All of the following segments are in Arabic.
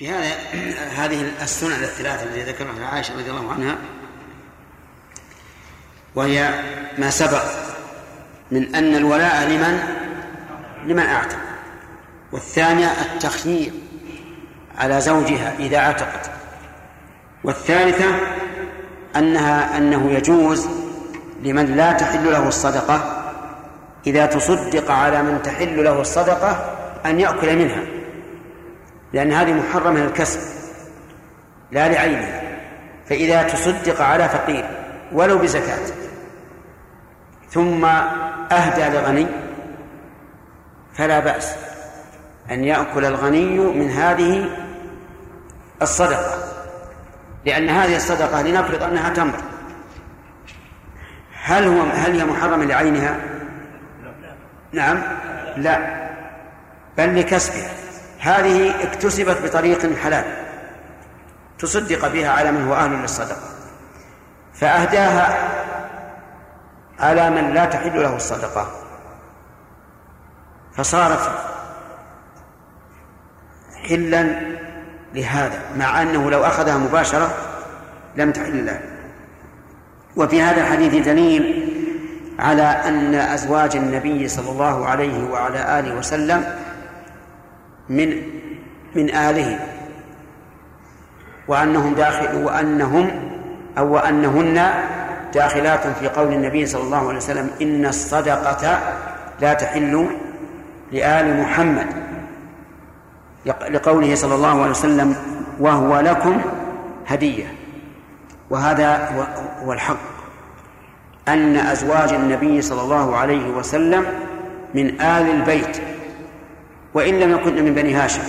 في هذا هذه السنن الثلاثة التي ذكرها عائشة رضي الله عنها وهي ما سبق من أن الولاء لمن؟ لمن أعتق. والثانية التخيير على زوجها إذا اعتقت. والثالثة أنها أنه يجوز لمن لا تحل له الصدقة إذا تصدق على من تحل له الصدقة أن يأكل منها. لأن هذه محرمة للكسب لا لعينه فإذا تصدق على فقير ولو بزكاة. ثم أهدى لغني فلا بأس أن يأكل الغني من هذه الصدقة لأن هذه الصدقة لنفرض أنها تمر. هل هو هل هي محرمة لعينها؟ نعم لا بل لكسبها. هذه اكتسبت بطريق حلال تصدق بها على من هو أهل للصدقة فأهداها على من لا تحل له الصدقة. فصارت حلا لهذا مع أنه لو أخذها مباشرة لم تحل له. وفي هذا الحديث دليل على أن أزواج النبي صلى الله عليه وعلى آله وسلم من من آله وأنهم داخل وأنهم أو وأنهن داخلات في قول النبي صلى الله عليه وسلم إن الصدقة لا تحل لآل محمد. لقوله صلى الله عليه وسلم وهو لكم هدية. وهذا هو الحق. أن أزواج النبي صلى الله عليه وسلم من آل البيت وإن لم يكن من بني هاشم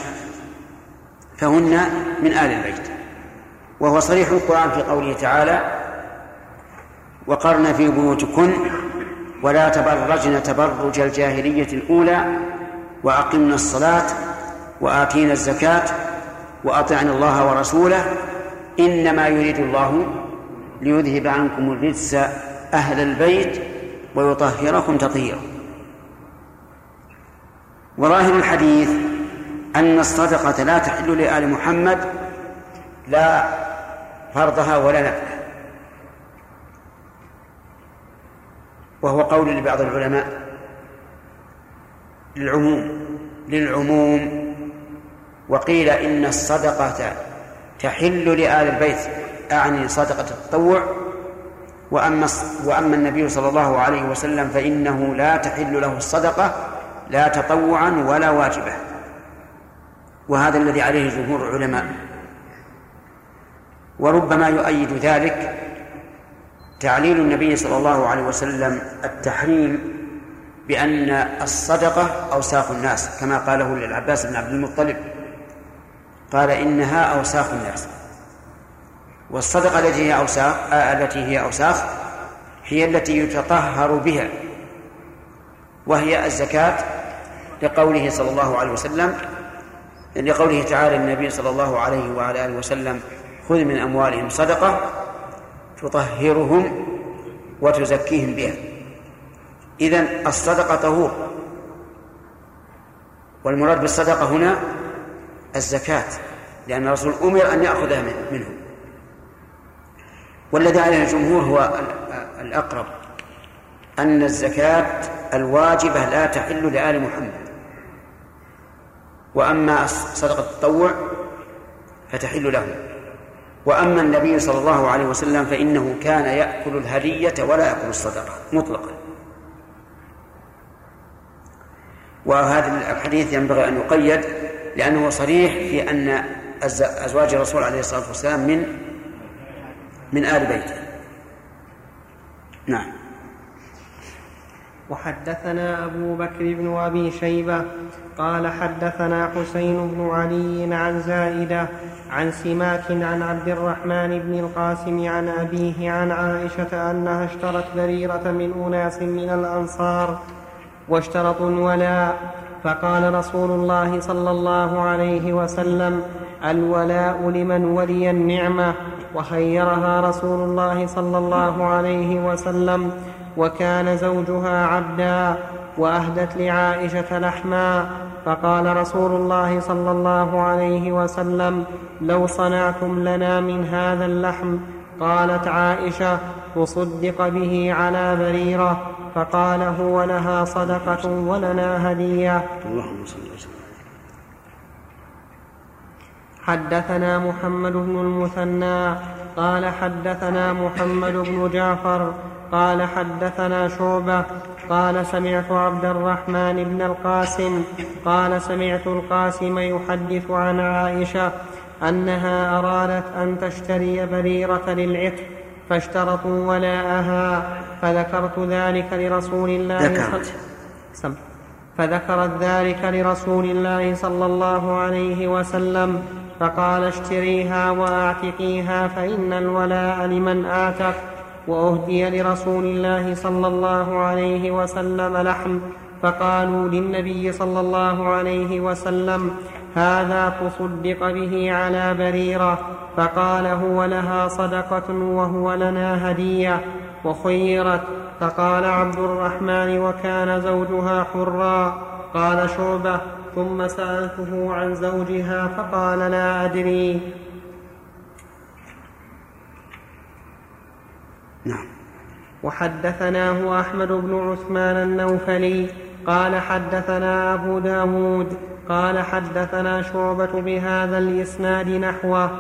فهن من آل البيت. وهو صريح القرآن في قوله تعالى وقرن في بيوتكن ولا تبرجن تبرج الجاهلية الأولى وأقمنا الصلاة وآتينا الزكاة وأطعنا الله ورسوله إنما يريد الله ليذهب عنكم الرجس أهل البيت ويطهركم تطهيرا. وظاهر الحديث أن الصدقة لا تحل لآل محمد لا فرضها ولا نفلها. وهو قول لبعض العلماء للعموم للعموم. وقيل إن الصدقة تحل لآل البيت أعني صدقة التطوع. وأما وأما النبي صلى الله عليه وسلم فإنه لا تحل له الصدقة لا تطوعا ولا واجبة وهذا الذي عليه جمهور العلماء. وربما يؤيد ذلك تعليل النبي صلى الله عليه وسلم التحريم بأن الصدقة أوساخ الناس كما قاله للعباس بن عبد المطلب. قال إنها أوساخ الناس. والصدقة التي هي أوساخ آه التي هي أوساخ هي التي يتطهر بها وهي الزكاة لقوله صلى الله عليه وسلم لقوله تعالى النبي صلى الله عليه وعلى آله وسلم خذ من أموالهم صدقة تطهرهم وتزكيهم بها. إذن الصدقة طهور والمراد بالصدقة هنا الزكاة لأن الرسول أمر أن يأخذها منه والذي عليه الجمهور هو الأقرب أن الزكاة الواجبة لا تحل لآل محمد. وأما صدقة التطوع فتحل له. وأما النبي صلى الله عليه وسلم فإنه كان يأكل الهدية ولا يأكل الصدقة مطلقا. وهذا الحديث ينبغي أن يقيد لأنه صريح في أن أزواج الرسول عليه الصلاة والسلام من من آل بيته. نعم. وحدثنا أبو بكر بن أبي شيبة قال حدثنا حسين بن علي عن زائدة عن سماك عن عبد الرحمن بن القاسم عن أبيه عن عائشة أنها اشترت بريرة من أناس من الأنصار واشترطوا الولاء فقال رسول الله صلى الله عليه وسلم الولاء لمن ولي النعمة. وخيرها رسول الله صلى الله عليه وسلم وكان زوجها عبدا وأهدت لعائشة لحما فقال رسول الله صلى الله عليه وسلم لو صنعتم لنا من هذا اللحم قالت عائشة تصدق به على بريرة فقال هو لها صدقة ولنا هدية اللهم صل وسلم حدثنا محمد بن المثنى قال حدثنا محمد بن جعفر قال حدثنا شعبة قال سمعت عبد الرحمن بن القاسم قال سمعت القاسم يحدث عن عائشة أنها أرادت أن تشتري بريرة للعتق فاشترطوا ولاءها فذكرت ذلك لرسول الله صلى فذكرت ذلك لرسول الله صلى الله عليه وسلم فقال اشتريها وأعتقيها فإن الولاء لمن اعتق وأهدي لرسول الله صلى الله عليه وسلم لحم. فقالوا للنبي صلى الله عليه وسلم هذا تصدق به على بريرة. فقال هو لها صدقة وهو لنا هدية. وخيرت. فقال عبد الرحمن وكان زوجها حرا. قال شعبة ثم سألته عن زوجها فقال لا أدري. نعم. وحدثناه أحمد بن عثمان النوفلي قال حدثنا أبو داود قال حدثنا شعبة بهذا الإسناد نحوه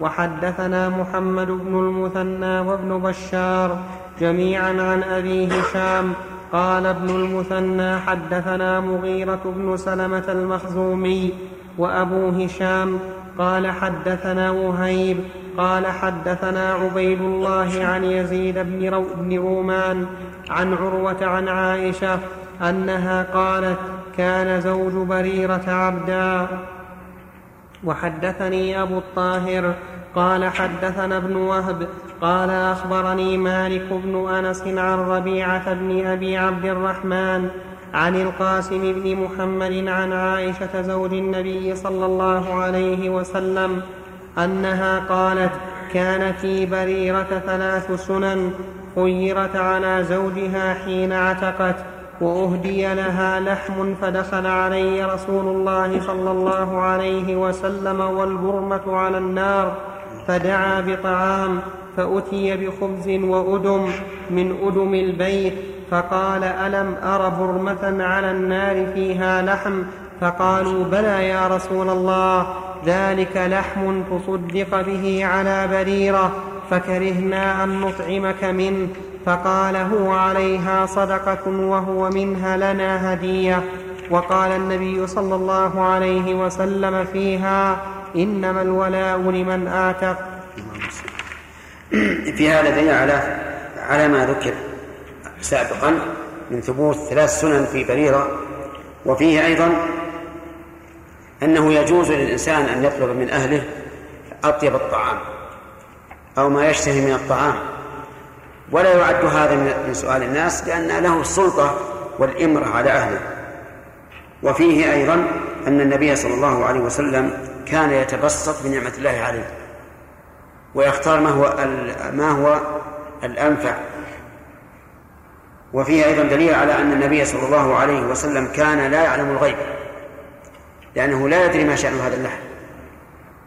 وحدثنا محمد بن المثنى وابن بشار جميعا عن أبي هشام قال ابن المثنى حدثنا مغيرة بن سلمة المخزومي وأبو هشام قال حدثنا وهيب قال حدثنا عبيد الله عن يزيد بن, رو بن رومان عن عروة عن عائشة أنها قالت كان زوج بريرة عبدا. وحدثني أبو الطاهر قال حدثنا ابن وهب قال أخبرني مالك بن أنس عن ربيعة بن أبي عبد الرحمن عن القاسم بن محمد عن عائشة زوج النبي صلى الله عليه وسلم أنها قالت كان في بريرة ثلاث سنن خيرت على زوجها حين عتقت وأهدي لها لحم فدخل علي رسول الله صلى الله عليه وسلم والبرمة على النار فدعا بطعام فأتي بخبز وأدم من أدم البيت فقال ألم أر برمة على النار فيها لحم؟ فقالوا بلى يا رسول الله ذلك لحم تصدق به على بريرة فكرهنا أن نطعمك منه. فقال هو عليها صدقة وهو منها لنا هدية. وقال النبي صلى الله عليه وسلم فيها إنما الولاء لمن اعتق في هذا دليل على على ما ذكر. سابقا من ثبوت ثلاث سنن في بريره وفيه أيضا أنه يجوز للإنسان أن يطلب من أهله أطيب الطعام أو ما يشتهي من الطعام. ولا يعد هذا من سؤال الناس لأن له السلطة والإمرة على أهله. وفيه أيضا أن النبي صلى الله عليه وسلم كان يتبسط بنعمة الله عليه ويختار ما هو ما هو الأنفع. وفيه أيضا دليل على أن النبي صلى الله عليه وسلم كان لا يعلم الغيب لأنه لا يدري ما شأن هذا اللحم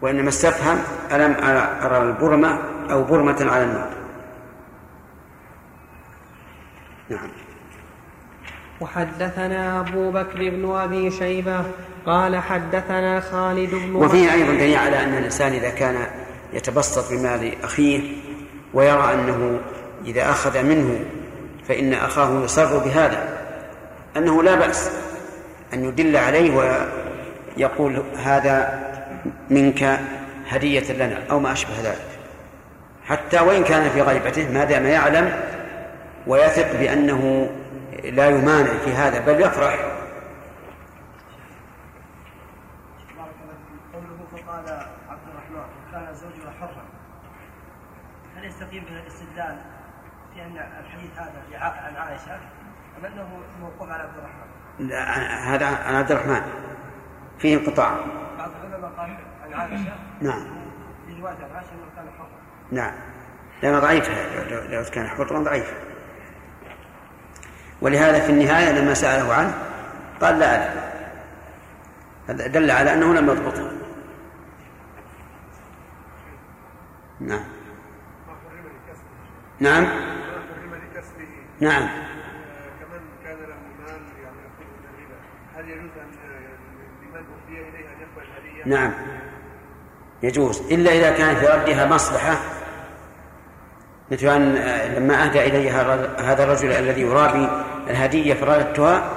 وإنما استفهم ألم أرى البرمة أو برمة على النار. نعم. وحدثنا أبو بكر بن أبي شيبة قال حدثنا خالد بن وفيه أيضا دليل على أن الإنسان إذا كان يتبسط بمال أخيه ويرى أنه إذا أخذ منه فإن أخاه يصر بهذا أنه لا بأس أن يدل عليه يقول هذا منك هدية لنا أو ما أشبه ذلك. حتى وإن كان في غيبته ما دام يعلم ويثق بأنه لا يمانع في هذا بل يفرح. قوله عبد الرحمن وكان زوجها حرا. هل يستقيم به الاستدلال إن الحديث هذا عن عائشة أم أنه موقوف على عبد الرحمن؟ لا هذا عن عبد الرحمن. فيه انقطاع. بعض العلماء قال عن عائشة. نعم. في رواية عن عائشة إنه كان حرا. نعم. لأنه ضعيف لو كان حرا ضعيف. ولهذا في النهاية لما سأله عنه قال لا أدري. هذا دل على أنه لم يضبطها نعم. نعم. نعم. كمن كان له مال يعني هل يجوز ان لمن اهدي إليه أن يقبل الهدية؟ نعم. يجوز. إلا إذا كان في ردها مصلحة مثل أن لما أهدى إلي هذا الرجل الذي يرابي الهدية فرددتها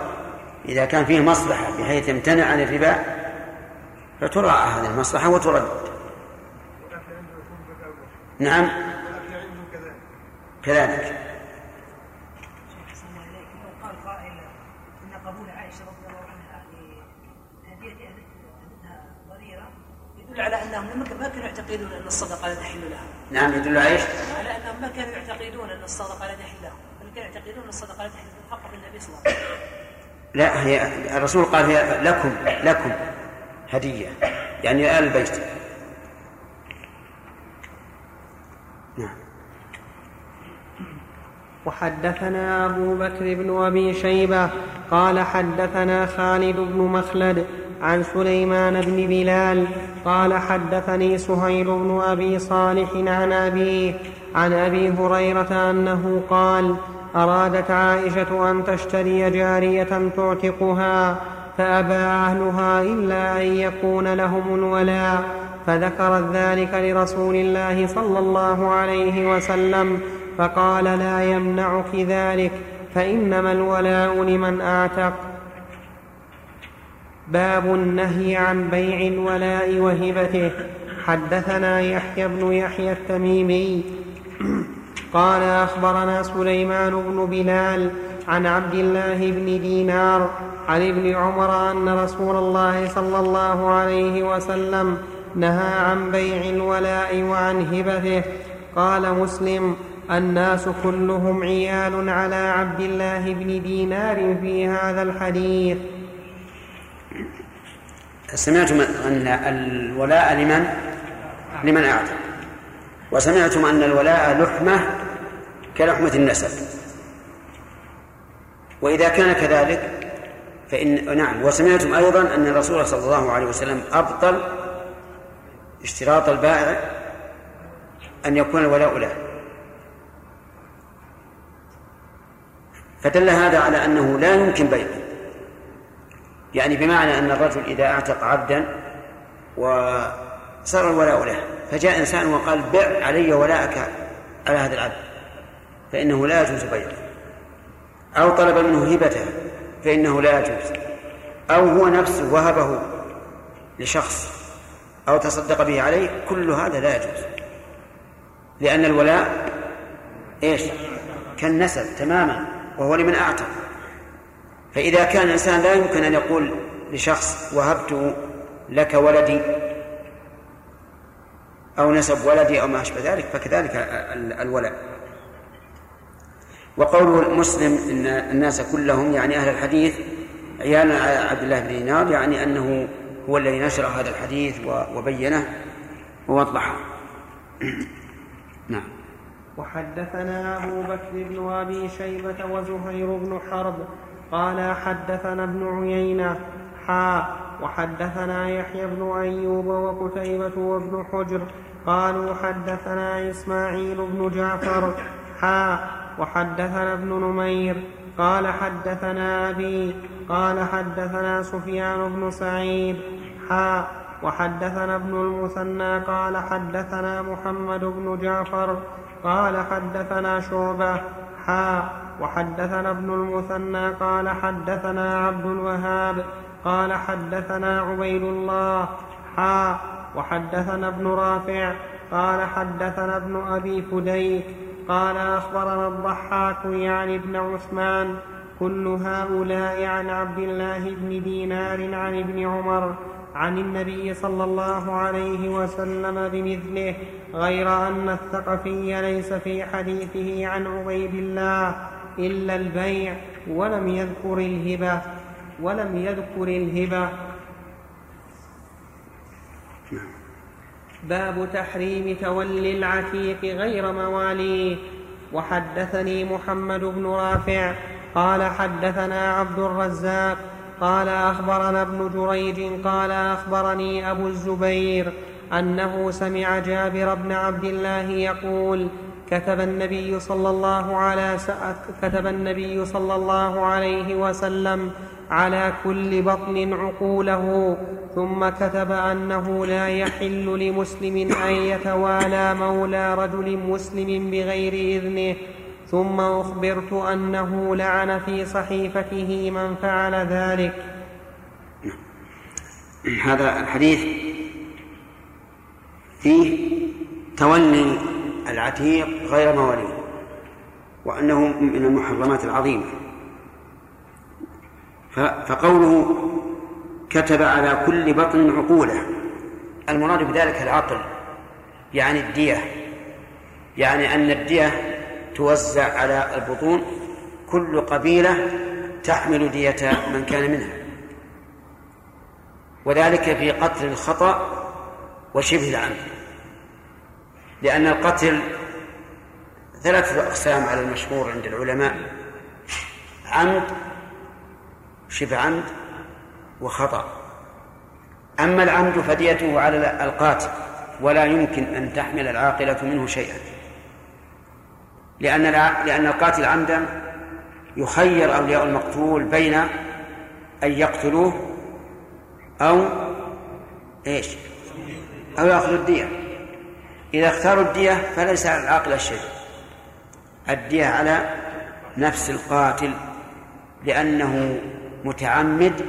إذا كان فيه مصلحة بحيث امتنع عن الربا فتراعى هذه المصلحة وترد. نعم. كذلك. يدل على أنهم ما كانوا يعتقدون أن الصدقة لا تحل لها. نعم يدل على إيش؟ على أنهم ما كانوا يعتقدون أن الصدقة لا تحل لهم، بل كانوا يعتقدون أن الصدقة لا تحل فقط النبي صلى الله عليه وسلم. لا هي الرسول قال هي لكم لكم هدية يعني آل البيت. نعم. وحدثنا أبو بكر بن أبي شيبة قال حدثنا خالد بن مخلد عن سليمان بن بلال قال حدثني سهيل بن أبي صالح عن أبيه عن أبي هريرة أنه قال أرادت عائشة أن تشتري جارية تعتقها فأبى أهلها إلا أن يكون لهم الولاء فذكرت ذلك لرسول الله صلى الله عليه وسلم فقال لا يمنعك ذلك فإنما الولاء لمن أعتق. باب النهي عن بيع الولاء وهبته. حدثنا يحيى بن يحيى التميمي. قال أخبرنا سليمان بن بلال عن عبد الله بن دينار عن ابن عمر أن رسول الله صلى الله عليه وسلم نهى عن بيع الولاء وعن هبته. قال مسلم الناس كلهم عيال على عبد الله بن دينار في هذا الحديث. سمعتم أن الولاء لمن؟ لمن أعطى. وسمعتم أن الولاء لحمة كلحمة النسب. وإذا كان كذلك فإن نعم وسمعتم أيضا أن الرسول صلى الله عليه وسلم أبطل اشتراط البائع أن يكون الولاء له. فدل هذا على أنه لا يمكن بيعه. يعني بمعنى أن الرجل إذا أعتق عبدا وصار الولاء له فجاء إنسان وقال بع علي ولاءك على هذا العبد فإنه لا يجوز بيعه. أو طلب منه هبته فإنه لا يجوز. أو هو نفسه وهبه لشخص أو تصدق به عليه كل هذا لا يجوز. لأن الولاء إيش؟ كالنسب تماما وهو لمن أعتق. فإذا كان الإنسان لا يمكن أن يقول لشخص وهبت لك ولدي أو نسب ولدي أو ما أشبه ذلك فكذلك الولد. وقول مسلم إن الناس كلهم يعني أهل الحديث عيال عبد الله بن دينار يعني أنه هو الذي نشر هذا الحديث وبينه ووضحه. نعم. وحدثنا أبو بكر بن أبي شيبة وزهير بن حرب قال حدثنا ابن عيينة حا وحدثنا يحيى بن أيوب وقتيبة وابن حجر قالوا حدثنا إسماعيل بن جعفر حا وحدثنا ابن نمير قال حدثنا أبي قال حدثنا سفيان بن سعيد حا وحدثنا ابن المثنى قال حدثنا محمد بن جعفر قال حدثنا شعبة حا وحدثنا ابن المثنى قال حدثنا عبد الوهاب قال حدثنا عبيد الله حا وحدثنا ابن رافع قال حدثنا ابن أبي فديك قال أخبرنا الضحاك يعني ابن عثمان كل هؤلاء عن عبد الله بن دينار عن ابن عمر عن النبي صلى الله عليه وسلم بمثله غير أن الثقفي ليس في حديثه عن عبيد الله إلا البيع ولم يذكر الهبة ولم يذكر الهبة. باب تحريم تولي العتيق غير مواليه. وحدثني محمد بن رافع قال حدثنا عبد الرزاق قال أخبرنا ابن جريج قال أخبرني أبو الزبير أنه سمع جابر بن عبد الله يقول كتب النبي صلى الله على كتب النبي صلى الله عليه وسلم على كل بطن عقوله ثم كتب أنه لا يحل لمسلم أن يتوالى مولى رجل مسلم بغير إذنه ثم أخبرت أنه لعن في صحيفته من فعل ذلك. هذا الحديث فيه تولي العتيق غير مواليه وأنه من المحرمات العظيمة. فقوله كتب على كل بطن عقوله المراد بذلك العقل يعني الدية يعني أن الدية توزع على البطون كل قبيلة تحمل دية من كان منها. وذلك في قتل الخطأ وشبه العمد لأن القتل ثلاثة أقسام على المشهور عند العلماء عمد شبه عمد وخطأ. أما العمد فديته على القاتل ولا يمكن أن تحمل العاقلة منه شيئا. لأن لأن القاتل عمدا يخير أولياء المقتول بين أن يقتلوه أو إيش؟ أو يأخذوا الدية. إذا اختاروا الدية فليس على العاقل شيء الدية على نفس القاتل. لأنه متعمد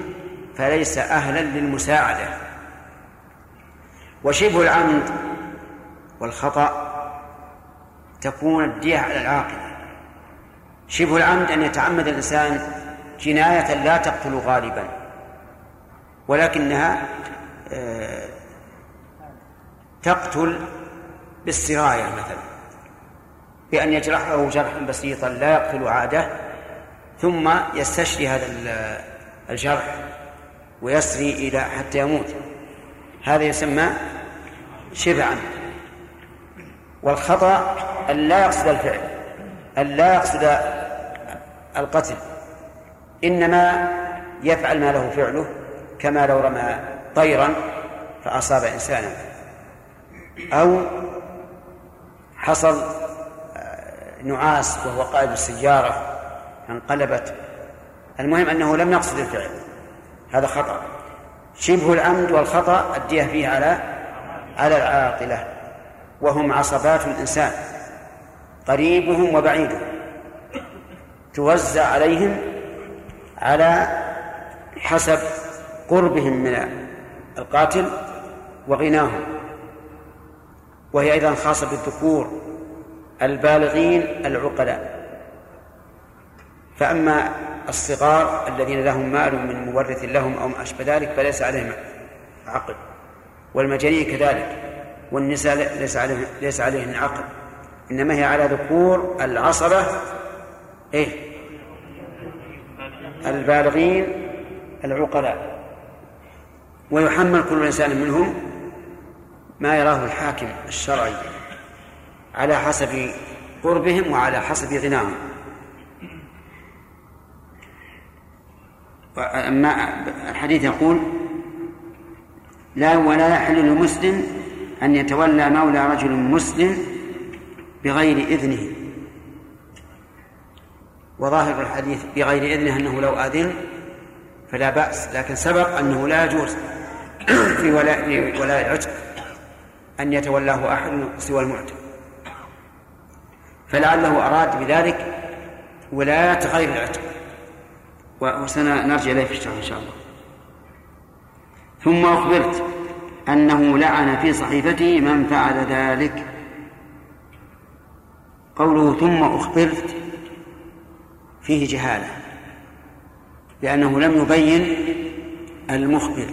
فليس أهلا للمساعدة. وشبه العمد والخطأ تكون الدية على العاقل. شبه العمد أن يتعمد الإنسان جناية لا تقتل غالبا. ولكنها آه، تقتل بالسراية مثلا. بأن يجرحه جرحا بسيطا لا يقتل عادة ثم يستشري هذا الجرح ويسري إلى حتى يموت. هذا يسمى شبه عمد. والخطأ أن لا يقصد الفعل أن لا يقصد القتل إنما يفعل ما له فعله كما لو رمى طيرا فأصاب إنسانا أو حصل آه، نعاس وهو قائد السيارة فانقلبت المهم أنه لم يقصد الفعل. هذا خطأ. شبه العمد والخطأ الدية فيه على على العاقلة وهم عصبات الإنسان. قريبهم وبعيدهم. توزع عليهم على حسب قربهم من القاتل وغناهم. وهي أيضا خاصة بالذكور البالغين العقلاء. فأما الصغار الذين لهم مال من مورث لهم أو ما أشبه ذلك فليس عليهم عقل. والمجانين كذلك. والنساء ليس عليهن عقل. إنما هي على ذكور العصبة إيه؟ البالغين العقلاء. ويحمل كل إنسان منهم ما يراه الحاكم الشرعي على حسب قربهم وعلى حسب غناهم. أما الحديث يقول لا ولا يحل لمسلم أن يتولى مولى رجل مسلم بغير إذنه. وظاهر الحديث بغير إذنه أنه لو أذن فلا بأس لكن سبق أنه لا يجوز في ولاء ولاء العتق أن يتولاه أحد سوى المعتق. فلعله أراد بذلك ولاية غير العتق. وسنرجع إليه في الشرح إن شاء الله. ثم أخبرت أنه لعن في صحيفته من فعل ذلك. قوله ثم أخبرت فيه جهالة لأنه لم يبين المخبر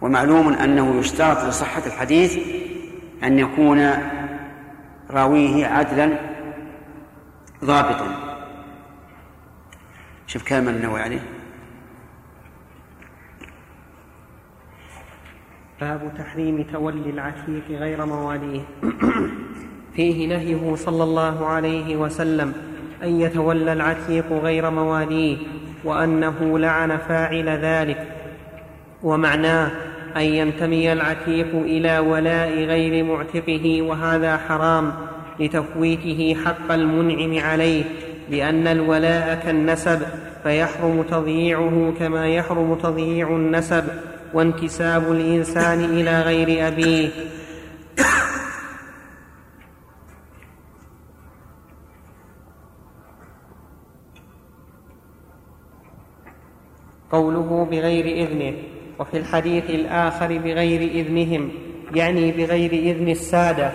ومعلوم أنه يشترط لصحة الحديث أن يكون راويه عدلا ضابطا. شوف كلام النووي عليه. باب تحريم تولي العتيق غير مواليه. فيه نهيه صلى الله عليه وسلم أن يتولى العتيق غير مواليه وأنه لعن فاعل ذلك ومعناه أن ينتمي العتيق إلى ولاء غير معتقه وهذا حرام لتفويته حق المنعم عليه لأن الولاء كالنسب فيحرم تضييعه كما يحرم تضييع النسب وانتساب الإنسان إلى غير أبيه قوله بغير إذنه وفي الحديث الآخر بغير إذنهم يعني بغير إذن السادة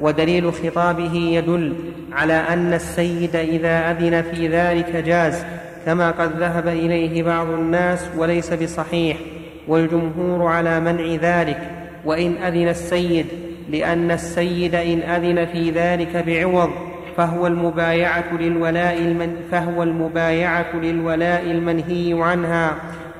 ودليل خطابه يدل على أن السيد إذا أذن في ذلك جاز كما قد ذهب إليه بعض الناس وليس بصحيح والجمهور على منع ذلك وإن أذن السيد لأن السيد إن أذن في ذلك بعوض. فهو المبايعة للولاء المن فهو المبايعة للولاء المنهي عنها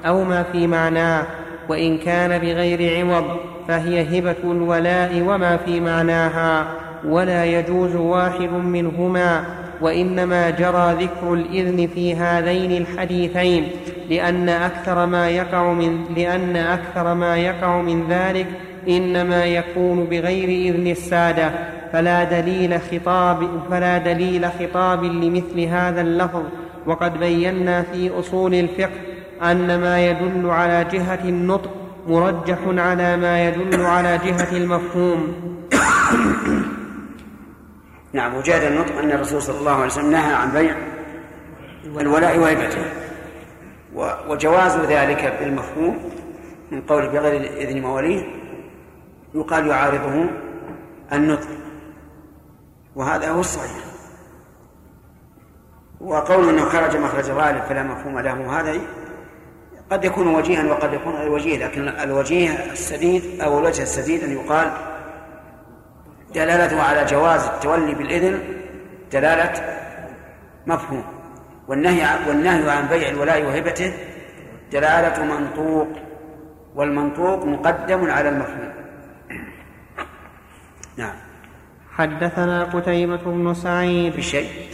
أو ما في معناه وإن كان بغير عوض فهي هبة الولاء وما في معناها ولا يجوز واحد منهما وإنما جرى ذكر الإذن في هذين الحديثين لأن أكثر ما يقع من لأن أكثر ما يقع من ذلك إنما يكون بغير إذن السادة فلا دليل خطاب فلا دليل خطاب لمثل هذا اللفظ. وقد بينا في أصول الفقه أن ما يدل على جهة النطق مرجح على ما يدل على جهة المفهوم. نعم وجاد النطق أن الرسول صلى الله عليه وسلم نهى عن بيع الولاء وهبته وجواز ذلك بالمفهوم من قول بغير إذن مواليه يقال يعارضه النطق. وهذا هو الصحيح. وقول إنه خرج مخرج الغالب فلا مفهوم له هذا قد يكون وجيها وقد يكون غير وجيه لكن الوجيه السديد أو الوجه السديد أن يقال دلالته على جواز التولي بالإذن دلالة مفهوم. والنهي والنهي عن بيع الولاء وهبته دلالة منطوق والمنطوق مقدم على المفهوم. نعم. حدثنا قتيبة بن سعيد. بشيء.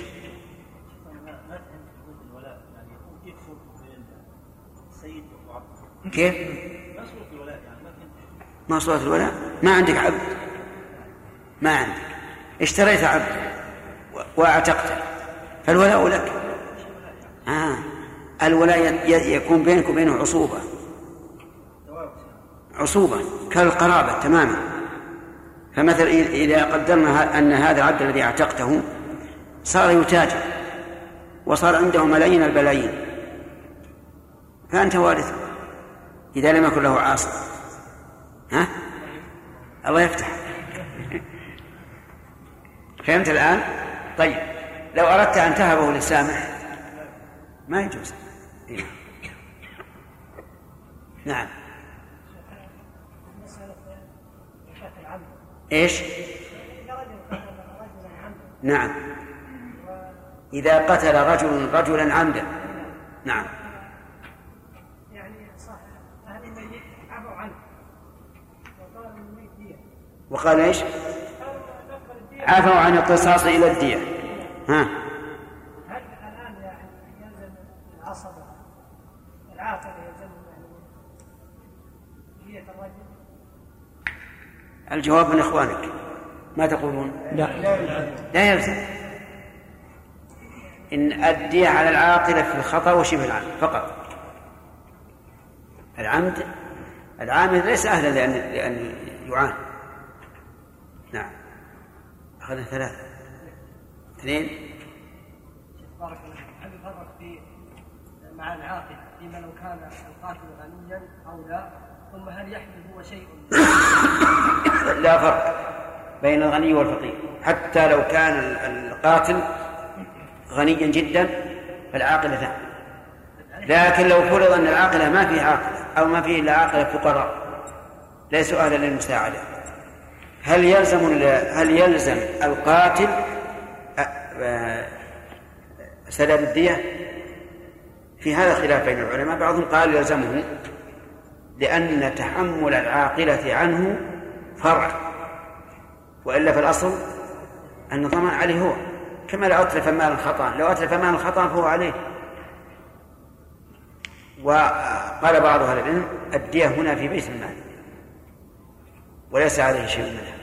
كيف؟ ما صورة الولاء؟ ما عندك عبد؟ ما عندك. اشتريت عبد واعتقته. فالولاء لك. آه. الولاء يكون بينك وبينه عصوبة. عصوبة. كالقرابة تماما. فمثلا إذا قدرنا أن هذا العبد الذي اعتقته صار يتاجر وصار عنده ملايين البلايين. فأنت وارث إذا لم يكن له عاصر ها؟ الله يفتح. فهمت الآن؟ طيب. لو أردت أن تهبه لسامح ما يجوز. إيه. نعم. إيش؟ نعم. إذا قتل رجل رجلا عمدا. نعم. وقال إيش؟ عفوا عن القصاص إلى الدية. ها هل الآن يعني يلزم العصبة العاقل يلزم يعني دية الرجل الجواب من إخوانك. ما تقولون؟ لا. لا يلزم. إن أدي على العاقلة في الخطأ وشبه العمد فقط. العمد العامل ليس أهلا لأن لأن يعان. نعم. أخذنا ثلاثة. اثنين. بارك الله هل يفرق في مع العاقل فيما لو كان القاتل غنيا أو لا؟ ثم هل يحمل هو شيء؟ لا فرق بين الغني والفقير. حتى لو كان القاتل غنيا جدا فالعاقلة لكن لو فرض أن العاقلة ما فيه عاقلة أو ما فيه إلا عاقلة فقراء ليسوا أهلا للمساعدة. هل يلزم هل يلزم القاتل سداد الدية؟ في هذا خلاف بين العلماء. بعضهم قال يلزمه. لأن تحمل العاقلة عنه فرع. وإلا في الأصل أن الضمان عليه هو. كما لو أتلف مالا خطأ لو أتلف مالا خطأ فهو عليه. وقال بعض أهل العلم الدية هنا في بيت المال. وليس عليه شيء منها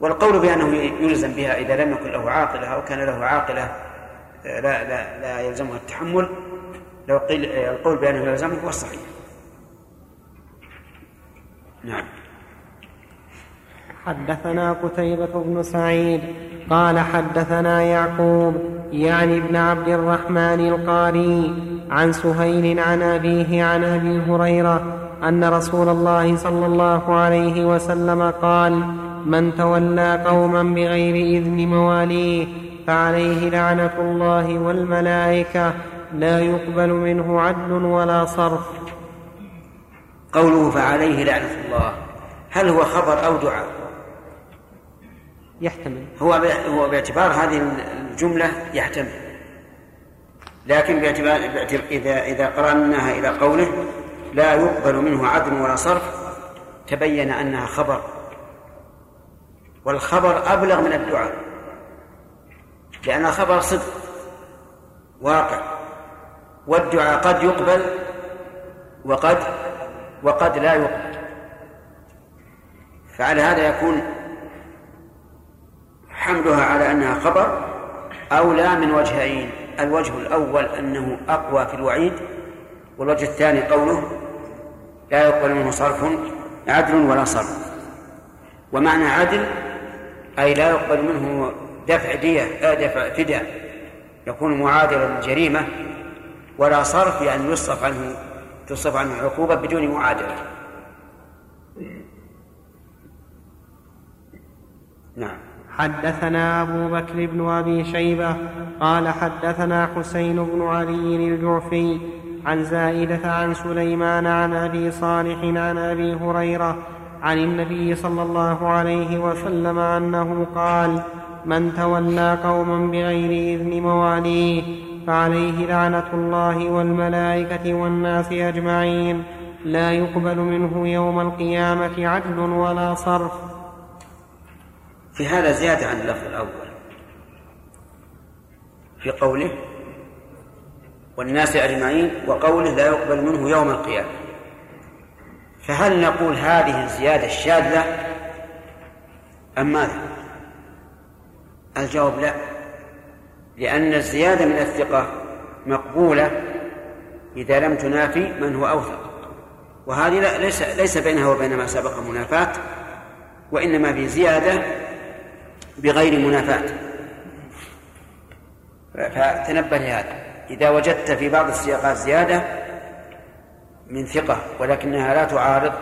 والقول بأنه يلزم بها إذا لم يكن له عاقلة أو كان له عاقلة لا لا لا يلزمها التحمل لو قيل القول بأنه يلزمه هو الصحيح. نعم. حدثنا قتيبة بن سعيد قال حدثنا يعقوب يعني ابن عبد الرحمن القاري عن سهيل عن أبيه عن أبي هريرة أن رسول الله صلى الله عليه وسلم قال من تولى قوما بغير إذن مواليه فعليه لعنة الله والملائكة لا يقبل منه عدل ولا صرف. قوله فعليه لعنة الله. هل هو خبر أو دعاء؟ يحتمل. هو هو باعتبار هذه الجملة يحتمل. لكن باعتبار إذا إذا قرأناها إلى قوله لا يقبل منه عدل ولا صرف تبين أنها خبر. والخبر أبلغ من الدعاء لأن الخبر صدق واقع. والدعاء قد يقبل وقد وقد لا يقبل. فعلى هذا يكون حملها على أنها خبر أولى من وجهين. الوجه الأول أنه أقوى في الوعيد والوجه الثاني قوله لا يقبل منه صرف عدل ولا صرف. ومعنى عدل أي لا يقبل منه دفع دية آه، دفع فداء يكون معادلا للجريمة ولا صرف يعني يصرف عنه تصرف عنه عقوبة بدون معادلة. نعم. حدثنا أبو بكر بن أبي شيبة قال حدثنا حسين بن علي الجعفي عن زائدة عن سليمان عن أبي صالح عن أبي هريرة عن النبي صلى الله عليه وسلم أنه قال من تولى قوما بغير إذن مواليه فعليه لعنة الله والملائكة والناس أجمعين. لا يقبل منه يوم القيامة عدل ولا صرف. في هذا زيادة عن اللفظ الأول. في قوله والناس أجمعين وقوله لا يقبل منه يوم القيامة. فهل نقول هذه الزيادة الشاذة أم ماذا؟ الجواب لا. لأن الزيادة من الثقة مقبولة إذا لم تنافي من هو أوثق. وهذه ليس ليس بينها وبين ما سبق منافاة وإنما في زيادة بغير منافاة. فتنبه لهذا. إذا وجدت في بعض السياقات زيادة من ثقة ولكنها لا تعارض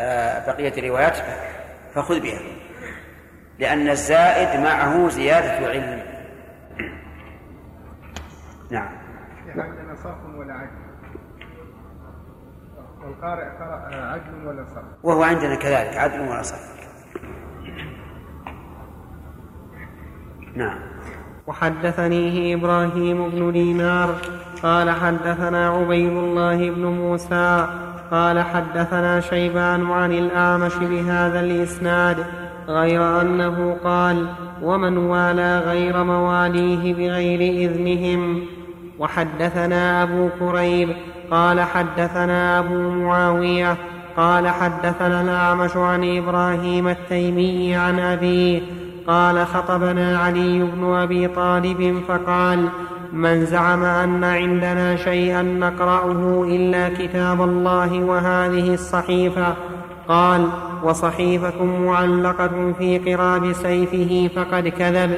آه، بقية الروايات فخذ بها. لأن الزائد معه زيادة علم. نعم. عندنا صرف ولا عدل والقارئ قرأ عدل ولا صرف وهو عندنا كذلك عدل ولا صرف نعم. وحدثنيه إبراهيم بن دينار قال حدثنا عبيد الله بن موسى قال حدثنا شيبان عن الأعمش بهذا الإسناد غير أنه قال ومن والى غير مواليه بغير إذنهم؟ وحدثنا أبو كريب قال حدثنا أبو معاوية قال حدثنا الأعمش عن إبراهيم التيمي عن أبيه قال خطبنا علي بن أبي طالب فقال من زعم أن عندنا شيئا نقرأه إلا كتاب الله وهذه الصحيفة قال وصحيفة معلقة في قراب سيفه فقد كذب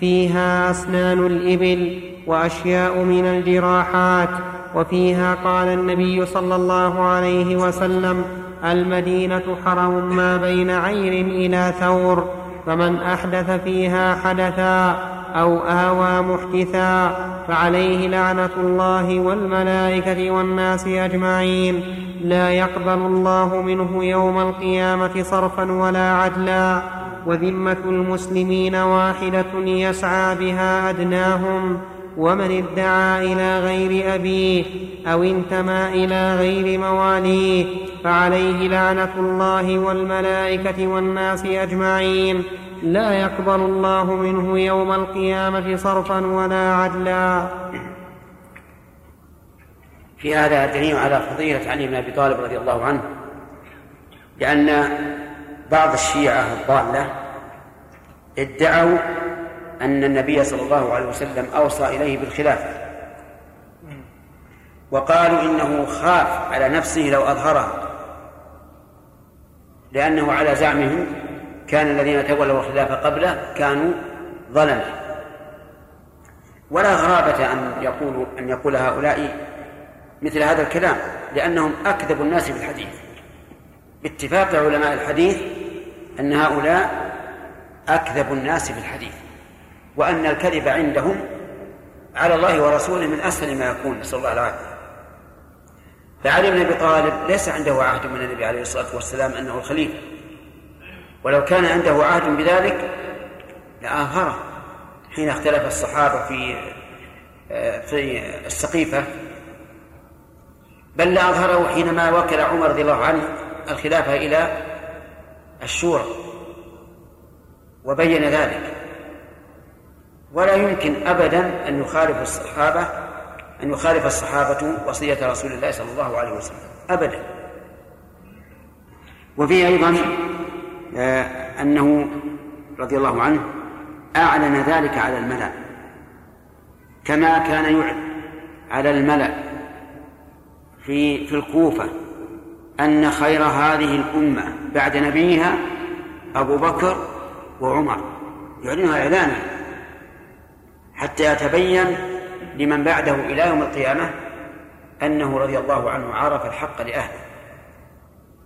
فيها أسنان الإبل وأشياء من الجراحات وفيها قال النبي صلى الله عليه وسلم المدينة حرم ما بين عير إلى ثور فمن أحدث فيها حدثا أو آوى محدثا فعليه لعنة الله والملائكة والناس أجمعين. لا يقبل الله منه يوم القيامة صرفا ولا عدلا. وذمة المسلمين واحدة يسعى بها أدناهم. ومن ادعى إلى غير أبيه أو انتمى إلى غير مواليه فعليه لعنة الله والملائكة والناس أجمعين. لا يقبل الله منه يوم القيامة صرفا ولا عدلا. في هذا دليل على فضيلة علي بن أبي طالب رضي الله عنه لأن بعض الشيعة الضالة ادعوا أن النبي صلى الله عليه وسلم أوصى إليه بالخلافة. وقالوا إنه خاف على نفسه لو أظهرها لأنه على زعمهم كان الذين تولوا الخلافة قبله كانوا ظلمة ولا غرابة أن يقولوا أن يقول هؤلاء مثل هذا الكلام لأنهم أكذب الناس في الحديث باتفاق علماء الحديث أن هؤلاء أكذب الناس في الحديث وأن الكذب عندهم على الله ورسوله من أسهل ما يكون نسأل الله العافية. فعلي بن أبي طالب ليس عنده عهد من النبي عليه الصلاة والسلام أنه الخليفة. ولو كان عنده عهد بذلك لآثره حين اختلف الصحابة في في السقيفة. بل لأظهره حينما وكل عمر رضي الله عنه الخلافة إلى الشورى وبين ذلك. ولا يمكن أبدا أن يخالف الصحابة أن يخالف الصحابة وصية رسول الله صلى الله عليه وسلم. أبدا. وفيه أيضا أنه رضي الله عنه أعلن ذلك على الملأ كما كان يعلن على الملأ في في الكوفة أن خير هذه الأمة بعد نبيها أبو بكر وعمر. يعلنها إعلانا حتى يتبين لمن بعده إلى يوم القيامة أنه رضي الله عنه عرف الحق لأهله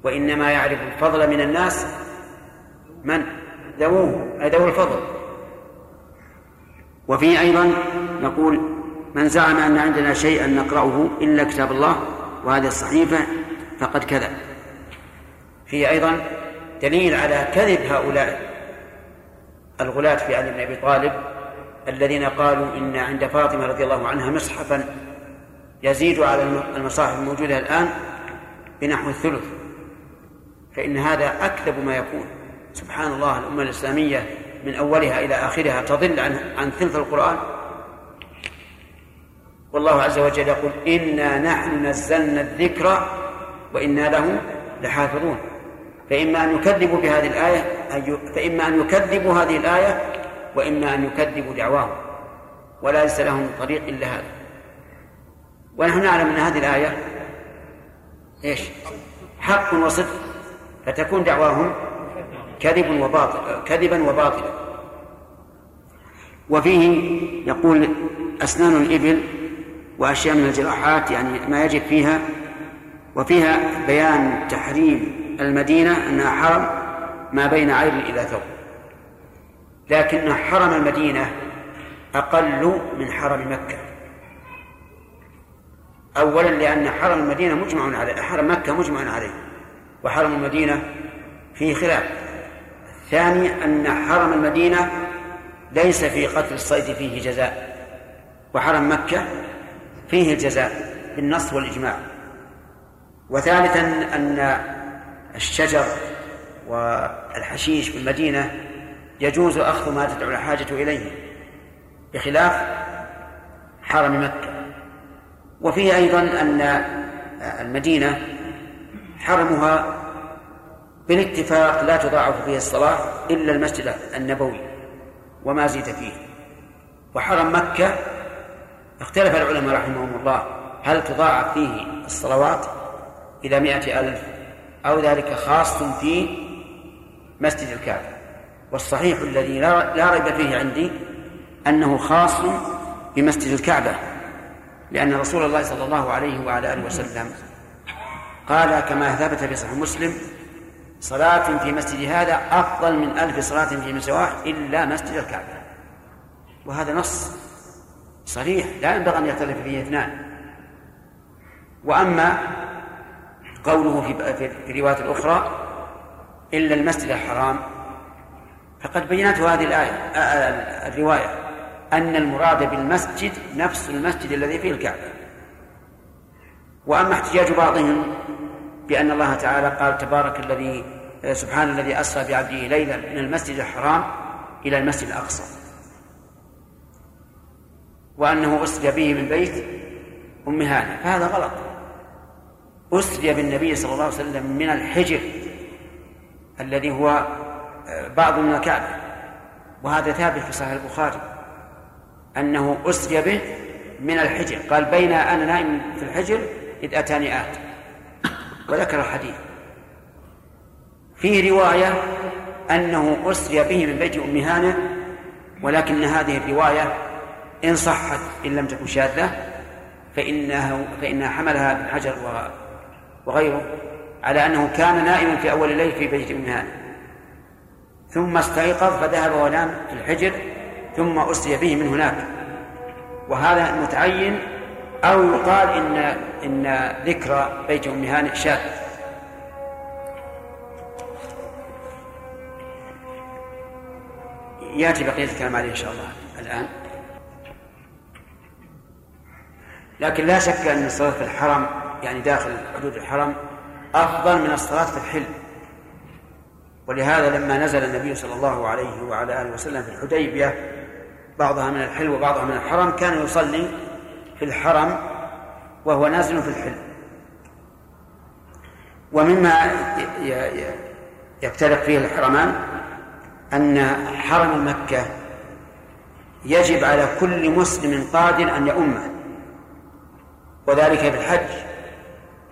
وإنما يعرف الفضل من الناس من؟ ذووه أي ذوو الفضل. وفيه أيضا نقول من زعم أن عندنا شيئا نقرأه إلا كتاب الله وهذه الصحيفة فقد كذب. فيه أيضا دليل على كذب هؤلاء الغلاة في علي بن أبي طالب الذين قالوا إن عند فاطمة رضي الله عنها مصحفا يزيد على المصاحف الموجودة الآن بنحو الثلث فإن هذا أكذب ما يكون. سبحان الله الأمة الإسلامية من أولها إلى آخرها تضل عن عن ثلث القرآن؟ والله عز وجل يقول إنا نحن نزلنا الذكر وإنا له لحافظون. فإما أن يكذبوا بهذه الآية فإما أن يكذبوا هذه الآية وإما أن يكذبوا دعواهم. ولا ليس لهم طريق إلا هذا. ونحن نعلم أن هذه الآية إيش؟ حق وصدق فتكون دعواهم كذب وباطل كذبا وباطلا. وفيه يقول أسنان الإبل وأشياء من الجراحات يعني ما يجب فيها. وفيها بيان تحريم المدينة أنها حرم ما بين عير إلى ثوب. لكن حرم المدينة أقل من حرم مكة. أولا لأن حرم المدينة مجمع عليه حرم مكة مجمع عليه. وحرم المدينة فيه خلاف. ثاني أن حرم المدينة ليس في قتل الصيد فيه جزاء وحرم مكة فيه الجزاء بالنص والإجماع. وثالثا أن الشجر والحشيش في المدينة يجوز أخذ ما تدعو الحاجة إليه بخلاف حرم مكة. وفيه أيضا أن المدينة حرمها بالاتفاق لا تضاعف فيه الصلاة إلا المسجد النبوي وما زيد فيه. وحرم مكة اختلف العلماء رحمهم الله هل تضاعف فيه الصلوات إلى مائة ألف أو ذلك خاص في مسجد الكعبة؟ والصحيح الذي لا ريب فيه عندي أنه خاص بمسجد الكعبة لأن رسول الله صلى الله عليه وعلى آله وسلم قال كما ثبت في صحيح مسلم صلاة في مسجد هذا أفضل من ألف صلاة في مسواه إلا مسجد الكعبة. وهذا نص صريح لا ينبغي أن يختلف فيه اثنان. وأما قوله في في رواية الأخرى إلا المسجد الحرام فقد بينته هذه الآية الرواية أن المراد بالمسجد نفس المسجد الذي فيه الكعبة. وأما احتجاج بعضهم بأن الله تعالى قال تبارك الذي سبحان الذي أسرى بعبده ليلا من المسجد الحرام إلى المسجد الأقصى. وأنه أسري به من بيت أم هانة فهذا غلط. أسري بالنبي صلى الله عليه وسلم من الحجر الذي هو آه، بعض من الكعبة. وهذا ثابت في صحيح البخاري أنه أسري به من الحجر. قال بين أنا نائم في الحجر إذ أتاني آت. وذكر الحديث فيه رواية أنه أسري به من بيت أم هانة ولكن هذه الرواية إن صحت إن لم تكن شاذة فإنه فإنها حملها ابن حجر وغيره على أنه كان نائما في أول الليل في بيت أم هانة ثم استيقظ فذهب ونام في الحجر ثم أسري به من هناك. وهذا متعين أو يقال إن إن ذكر بيت أم هانئ شاذ. يأتي بقية الكلام عليه إن شاء الله الآن. لكن لا شك أن الصلاه في الحرم يعني داخل حدود الحرم أفضل من الصلاة في الحل. ولهذا لما نزل النبي صلى الله عليه وعلى آله وسلم في الحديبية بعضها من الحل وبعضها من الحرم كان يصلي في الحرم وهو نازل في الحل. ومما يفترق فيه الحرمان أن حرم مكة يجب على كل مسلم قادر أن يؤمه وذلك في الحج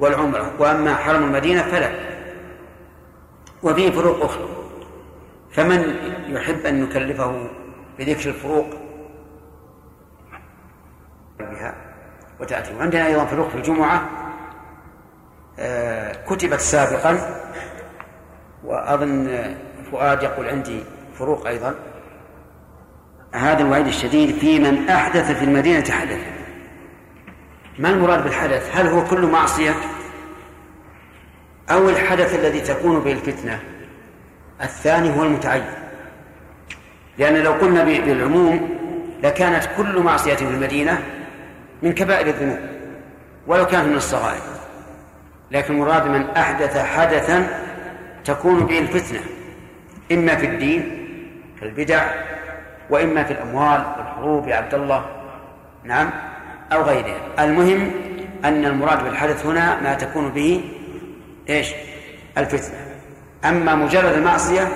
والعمرة. وأما حرم المدينة فلا. وفيه فروق أخرى. فمن يحب أن نكلفه بذكر الفروق بها وتأتي. وعندنا أيضا في الجمعة آه، كتبت سابقا وأظن فؤاد يقول عندي فروق أيضا. هذا الوعيد الشديد في من أحدث في المدينة حدث ما المراد بالحدث؟ هل هو كل معصية؟ أو الحدث الذي تكون به الفتنة؟ الثاني هو المتعين. لأن لو قلنا بالعموم لكانت كل معصية في المدينة من كبائر الذنوب ولو كانت من الصغائر. لكن المراد من أحدث حدثا تكون به الفتنة إما في الدين كالبدع وإما في الأموال والحروب يا عبد الله. نعم أو غيرها. المهم أن المراد بالحدث هنا ما تكون به إيش؟ الفتنة. أما مجرد المعصية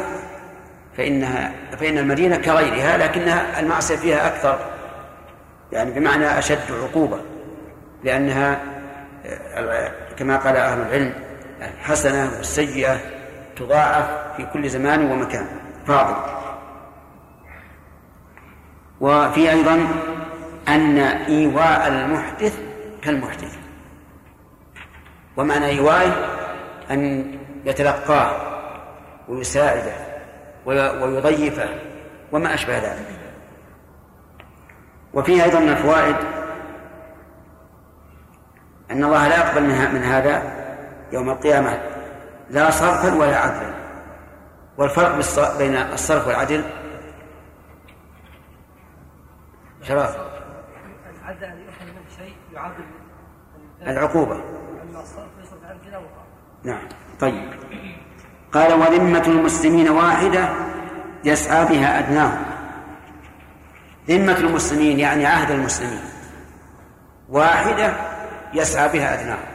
فإنها فإن المدينة كغيرها لكنها المعصية فيها أكثر. يعني بمعنى أشد عقوبة لأنها كما قال أهل العلم الحسنة والسيئة تضاعف في كل زمان ومكان فاضل. وفي أيضا أن إيواء المحدث كالمحدث. ومعنى إيواءه أن يتلقاه ويساعده ويضيفه وما أشبه ذلك. وفيه أيضا من الفوائد أن الله لا يقبل من هذا يوم القيامة لا صرفا ولا عدلا. والفرق بين الصرف والعدل شرف العدل أن يؤخذ منه شيء يعادل العقوبة. أما الصرف يصرف عن كذا نعم. طيب. قال وذمة المسلمين واحدة يسعى بها أدناهم. ذمة المسلمين يعني عهد المسلمين. واحدة يسعى بها أدناهم.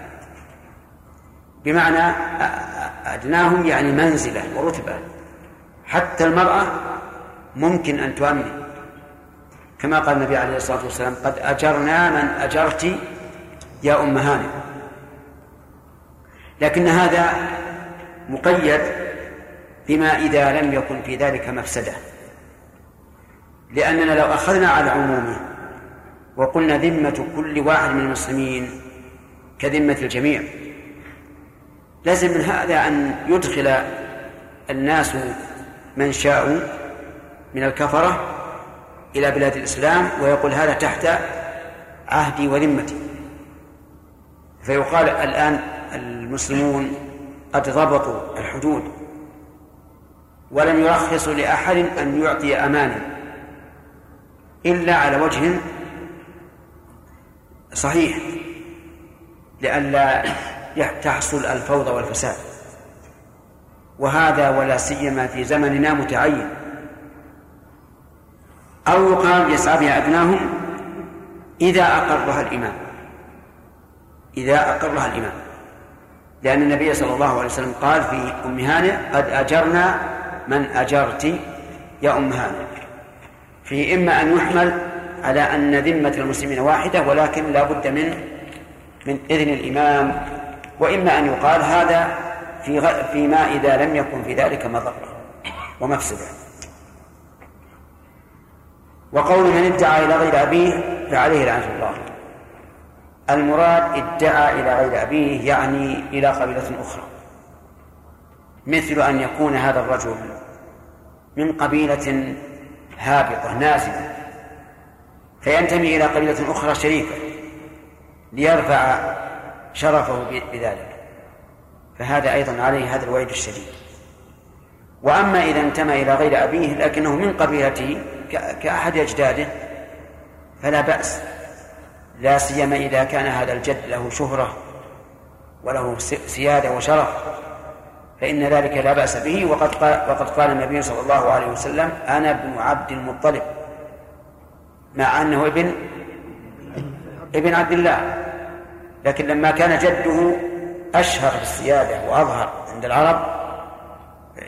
بمعنى أدناهم يعني منزلة ورتبة. حتى المرأة ممكن أن تؤمن. كما قال النبي عليه الصلاة والسلام قد أجرنا من أجرت يا أم هانئ لكن هذا مقيد بما إذا لم يكن في ذلك مفسدة. لأننا لو أخذنا على عمومه وقلنا ذمة كل واحد من المسلمين كذمة الجميع لازم من هذا أن يدخل الناس من شاءوا من الكفرة إلى بلاد الإسلام ويقول هذا تحت عهدي وذمتي. فيقال الآن المسلمون قد ضبطوا الحدود ولم يرخصوا لأحد أن يعطي أمانا. إلا على وجه صحيح لئلا تحصل الفوضى والفساد. وهذا ولا سيما في زمننا متعين. أو يقال يسعى بها أدناهم إذا أقرها الإمام. إذا أقرها الإمام. لأن النبي صلى الله عليه وسلم قال في أم هانئ قد أجرنا من أجرت يا أم هانئ. في إما أن يحمل على أن ذمة المسلمين واحدة ولكن لا بد من من إذن الإمام وإما أن يقال هذا في. فيما إذا لم يكن في ذلك مضرة ومفسدة وقول من ادعى إلى غير أبيه فعليه لعنة الله المراد ادعى إلى غير أبيه يعني إلى قبيلة أخرى مثل أن يكون هذا الرجل من قبيلة هابطة نازلة. فينتمي إلى قبيلة أخرى شريفة ليرفع شرفه بذلك. فهذا أيضا عليه هذا الوعيد الشديد. وأما إذا انتمى إلى غير أبيه لكنه من قبيلته كأحد أجداده فلا بأس. لا سيما إذا كان هذا الجد له شهرة وله سيادة وشرف. فإن ذلك لا بأس به. وقد قال وقد قال النبي صلى الله عليه وسلم أنا ابن عبد المطلب. مع أنه ابن ابن عبد الله. لكن لما كان جده أشهر بالسيادة وأظهر عند العرب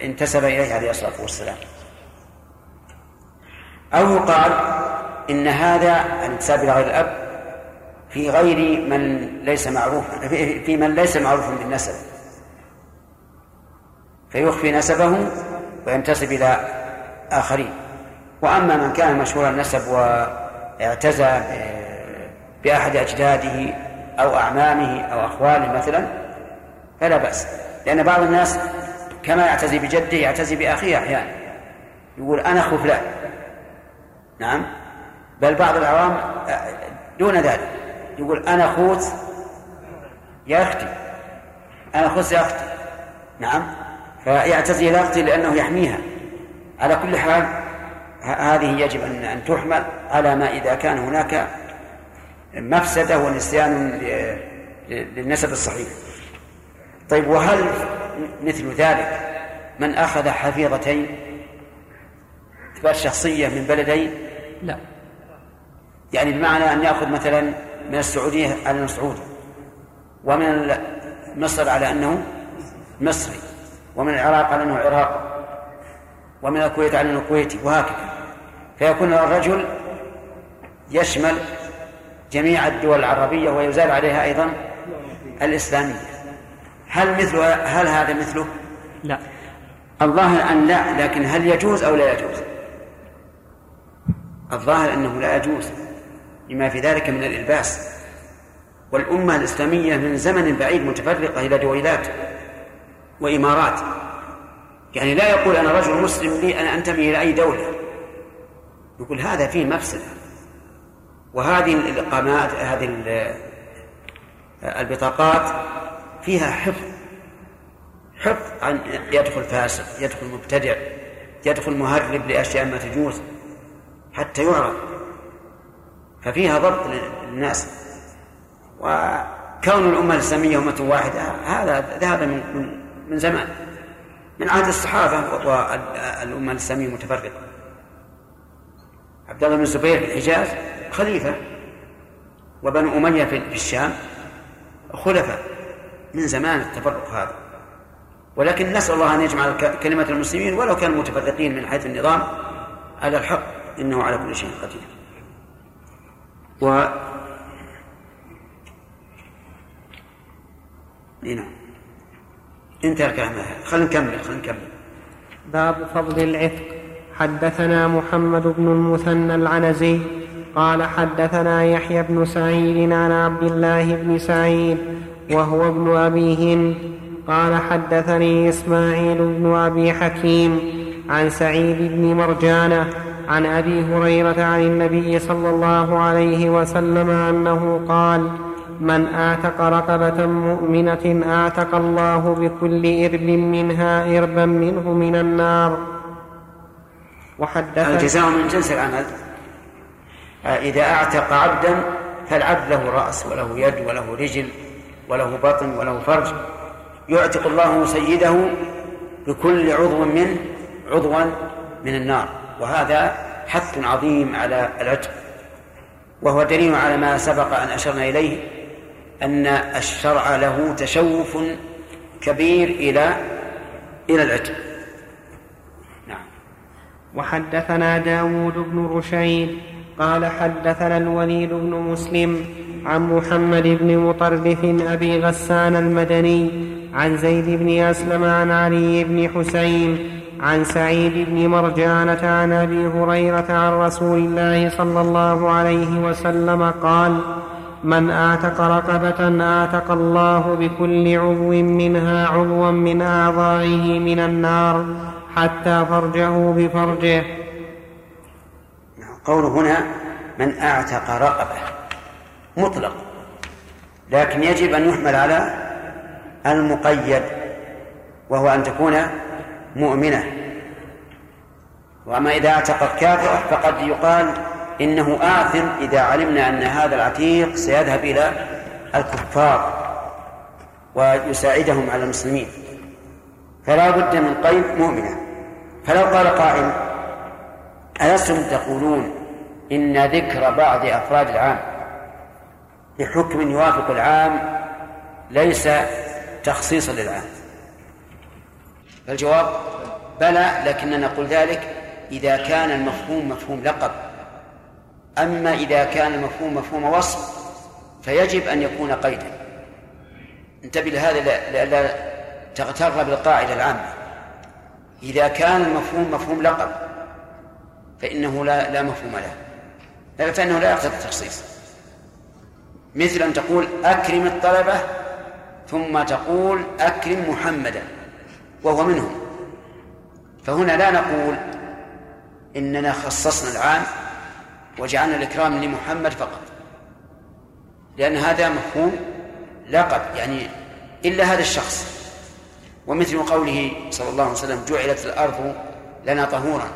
انتسب إليه عليه الصلاة والسلام. أو يقال إن هذا الانتساب إلى غير الأب في غير من ليس معروفا في من ليس معروفا بالنسب. فيخفي نسبه وينتسب إلى آخرين. وأما من كان مشهور النسب واعتزى بأحد أجداده أو أعمامه أو أخواله مثلا فلا بأس. لأن بعض الناس كما يعتزي بجده يعتزي بأخيه أحيانا. يقول أنا أخو فلان. نعم. بل بعض العوام دون ذلك. يقول أنا أخوت يا أختي. أنا أخوت يا أختي. نعم. فيعتزي أختي لأنه يحميها. على كل حال هذه يجب أن أن تحمل على ما إذا كان هناك مفسدة ونسيان للنسب الصحيح. طيب وهل مثل ذلك من أخذ حفيظتين اثبات شخصية من بلدين؟ لا. يعني بمعنى أن يأخذ مثلا من السعودية على أنه سعودي ومن مصر على أنه مصري. ومن العراق على أنه عراقي ومن الكويت على أنه كويتي وهكذا. فيكون الرجل يشمل جميع الدول العربية ويزال عليها أيضا الإسلامية. هل مثل هل هذا مثله؟ لا. الظاهر أن لا لكن هل يجوز أو لا يجوز؟ الظاهر أنه لا يجوز لما في ذلك من الإلباس. والأمة الإسلامية من زمن بعيد متفرقة إلى دويلات. وإمارات. يعني لا يقول أنا رجل مسلم لي أنا أنتمي إلى أي دولة. يقول هذا فيه مفسدة. وهذه الإقامات هذه البطاقات فيها حفظ. حفظ عن يدخل فاسق يدخل مبتدع يدخل مهرب لأشياء ما تجوز حتى يعرف ففيها ضبط للناس. وكون الأمة الإسلامية أمة واحدة هذا ذهب من من زمان. من عهد الصحابة والأمة الإسلامية متفرقة عبد الله بن الزبير في الحجاز خليفة وبنو أمية في الشام خلفاء. من زمان التفرق هذا. ولكن نسأل الله أن يجمع كلمة المسلمين ولو كانوا متفرقين من حيث النظام على الحق. إنه على كل شيء قدير. و نعم. انتهى الكلام خلينا نكمل خلينا نكمل. باب فضل العتق. حدثنا محمد بن المثنى العنزي قال حدثنا يحيى بن سعيد عن عبد الله بن سعيد وهو ابن أبي هند. قال حدثني إسماعيل بن أبي حكيم عن سعيد بن مرجانه عن أبي هريرة عن النبي صلى الله عليه وسلم أنه قال من اعتق رقبة مؤمنة اعتق الله بكل إرب منها إربا منه من النار. وحدث الجزاء من جنس العمل. إذا أعتق عبدا فالعبد له رأس وله يد وله رجل وله بطن وله فرج. يعتق الله سيده بكل عضو منه عضوا من النار. وهذا حث عظيم على العتق. وهو دليل على ما سبق أن أشرنا إليه أن الشرع له تشوف كبير إلى إلى العتق نعم. وحدثنا داود بن رشيد قال حدثنا الوليد بن مسلم عن محمد بن مطرف أبي غسان المدني عن زيد بن أسلم عن علي بن حسين عن سعيد بن مرجانة عن أبي هريرة عن رسول الله صلى الله عليه وسلم قال من اعتق رقبة اعتق الله بكل عضو منها عضوا من أعضائه من النار حتى فرجه بفرجه. قوله هنا من اعتق رقبة. مطلق. لكن يجب أن يحمل على المقيد وهو أن تكون مؤمنة. وأما إذا اعتق كافرة فقد يقال إنه آثم إذا علمنا أن هذا العتيق سيذهب إلى الكفار ويساعدهم على المسلمين. فلا بد من قيد مؤمنة. فلو قال قائل ألستم تقولون إن ذكر بعض أفراد العام بحكم يوافق العام ليس تخصيصا للعام؟ فالجواب بلى لكننا نقول ذلك إذا كان المفهوم مفهوم لقب. أما إذا كان المفهوم مفهوم وصف فيجب أن يكون قيدا. انتبه لهذا لئلا تغتر بالقاعدة العامة. إذا كان المفهوم مفهوم لقب فإنه لا لا مفهوم له. فإنه لا يقتضي التخصيص. مثل أن تقول أكرم الطلبة ثم تقول أكرم محمدا وهو منهم. فهنا لا نقول إننا خصصنا العام وجعلنا الإكرام لمحمد فقط. لأن هذا مفهوم لقب يعني إلا هذا الشخص. ومثل قوله صلى الله عليه وسلم جعلت الأرض لنا طهورا.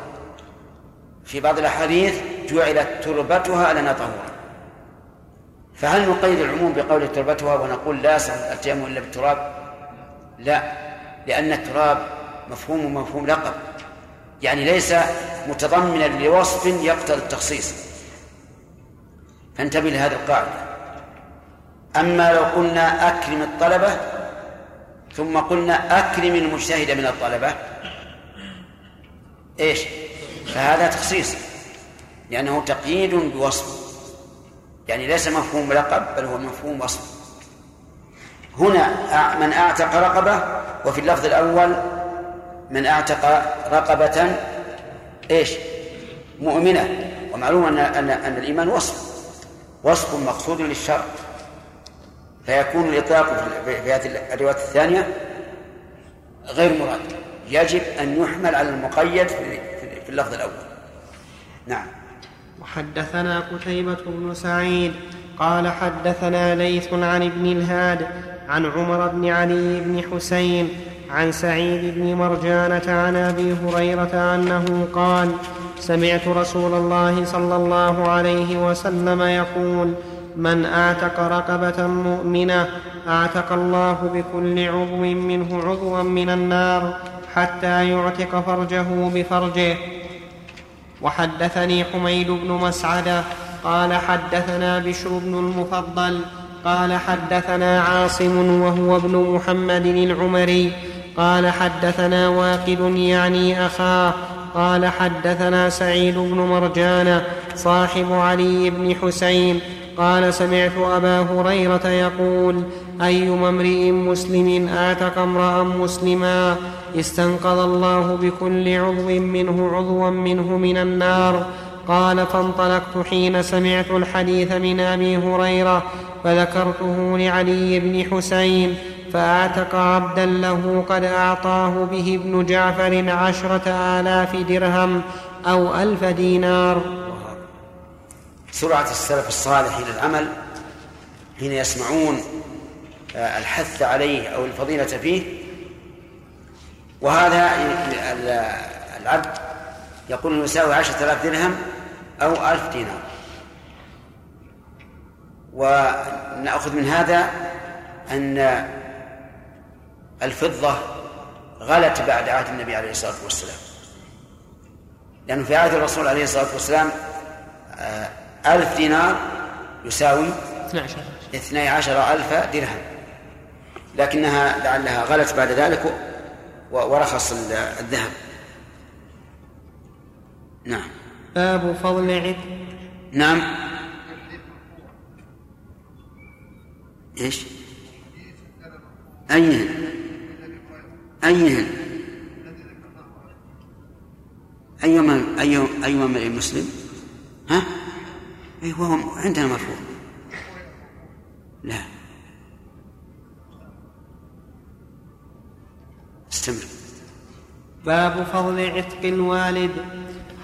في بعض الأحاديث جعلت تربتها لنا طهورا. فهل نقيد العموم بقول تربتها ونقول لا يصح إلا بالتراب؟ لا لأن التراب مفهوم مفهوم لقب. يعني ليس متضمنا لوصف يقتضي التخصيص. فانتبه لهذه القاعدة. أما لو قلنا أكرم الطلبة ثم قلنا أكرم المجتهد من الطلبة إيش؟ فهذا تخصيص لأنه تقييد بوصف. يعني ليس مفهوم لقب بل هو مفهوم وصف. هنا من أعتق رقبة وفي اللفظ الأول من أعتق رقبة إيش؟ مؤمنة. ومعلوم أن أن الإيمان وصف. وصف مقصود للشرع فيكون الإطلاق في هذه الرواية الثانية غير مراد. يجب أن يحمل على المقيد في اللفظ الأول. نعم. وحدثنا قتيبة بن سعيد قال حدثنا ليث عن ابن الهاد عن عمر بن علي بن حسين عن سعيد بن مرجانة عن أبي هريرة أنه قال سمعت رسول الله صلى الله عليه وسلم يقول من اعتق رقبة مؤمنة اعتق الله بكل عضو منه عضوا من النار حتى يعتق فرجه بفرجه. وحدثني حميد بن مسعده قال حدثنا بشر بن المفضل قال حدثنا عاصم وهو ابن محمد العمري قال حدثنا واقد يعني أخاه قال حدثنا سعيد بن مرجان صاحب علي بن حسين قال سمعت أبا هريرة يقول ايما امرئ مسلم اعتق امرأ مسلما استنقذ الله بكل عضو منه عضوا منه من النار. قال فانطلقت حين سمعت الحديث من أبي هريرة فذكرته لعلي بن حسين فاعتق عبدا له قد أعطاه به ابن جعفر عشرة آلاف درهم أو ألف دينار. سرعة السلف الصالح إلى العمل حين يسمعون آه، الحث عليه أو الفضيلة فيه. وهذا العبد يقول يساوي عشرة آلاف درهم أو ألف دينار. ونأخذ من هذا أن الفضة غلت بعد عهد النبي عليه الصلاة والسلام. لأنه في عهد الرسول عليه الصلاة والسلام آه، ألف دينار يساوي اثني عشر ألف درهم. لكنها لعلها غلت بعد ذلك ورخص الذهب. نعم. باب فضل عتق نعم. إيش؟ أيهن أيهن أيما أي أيما مسلم ها؟ أي هو عندنا مرفوع. لا. استمر. باب فضل عتق الوالد.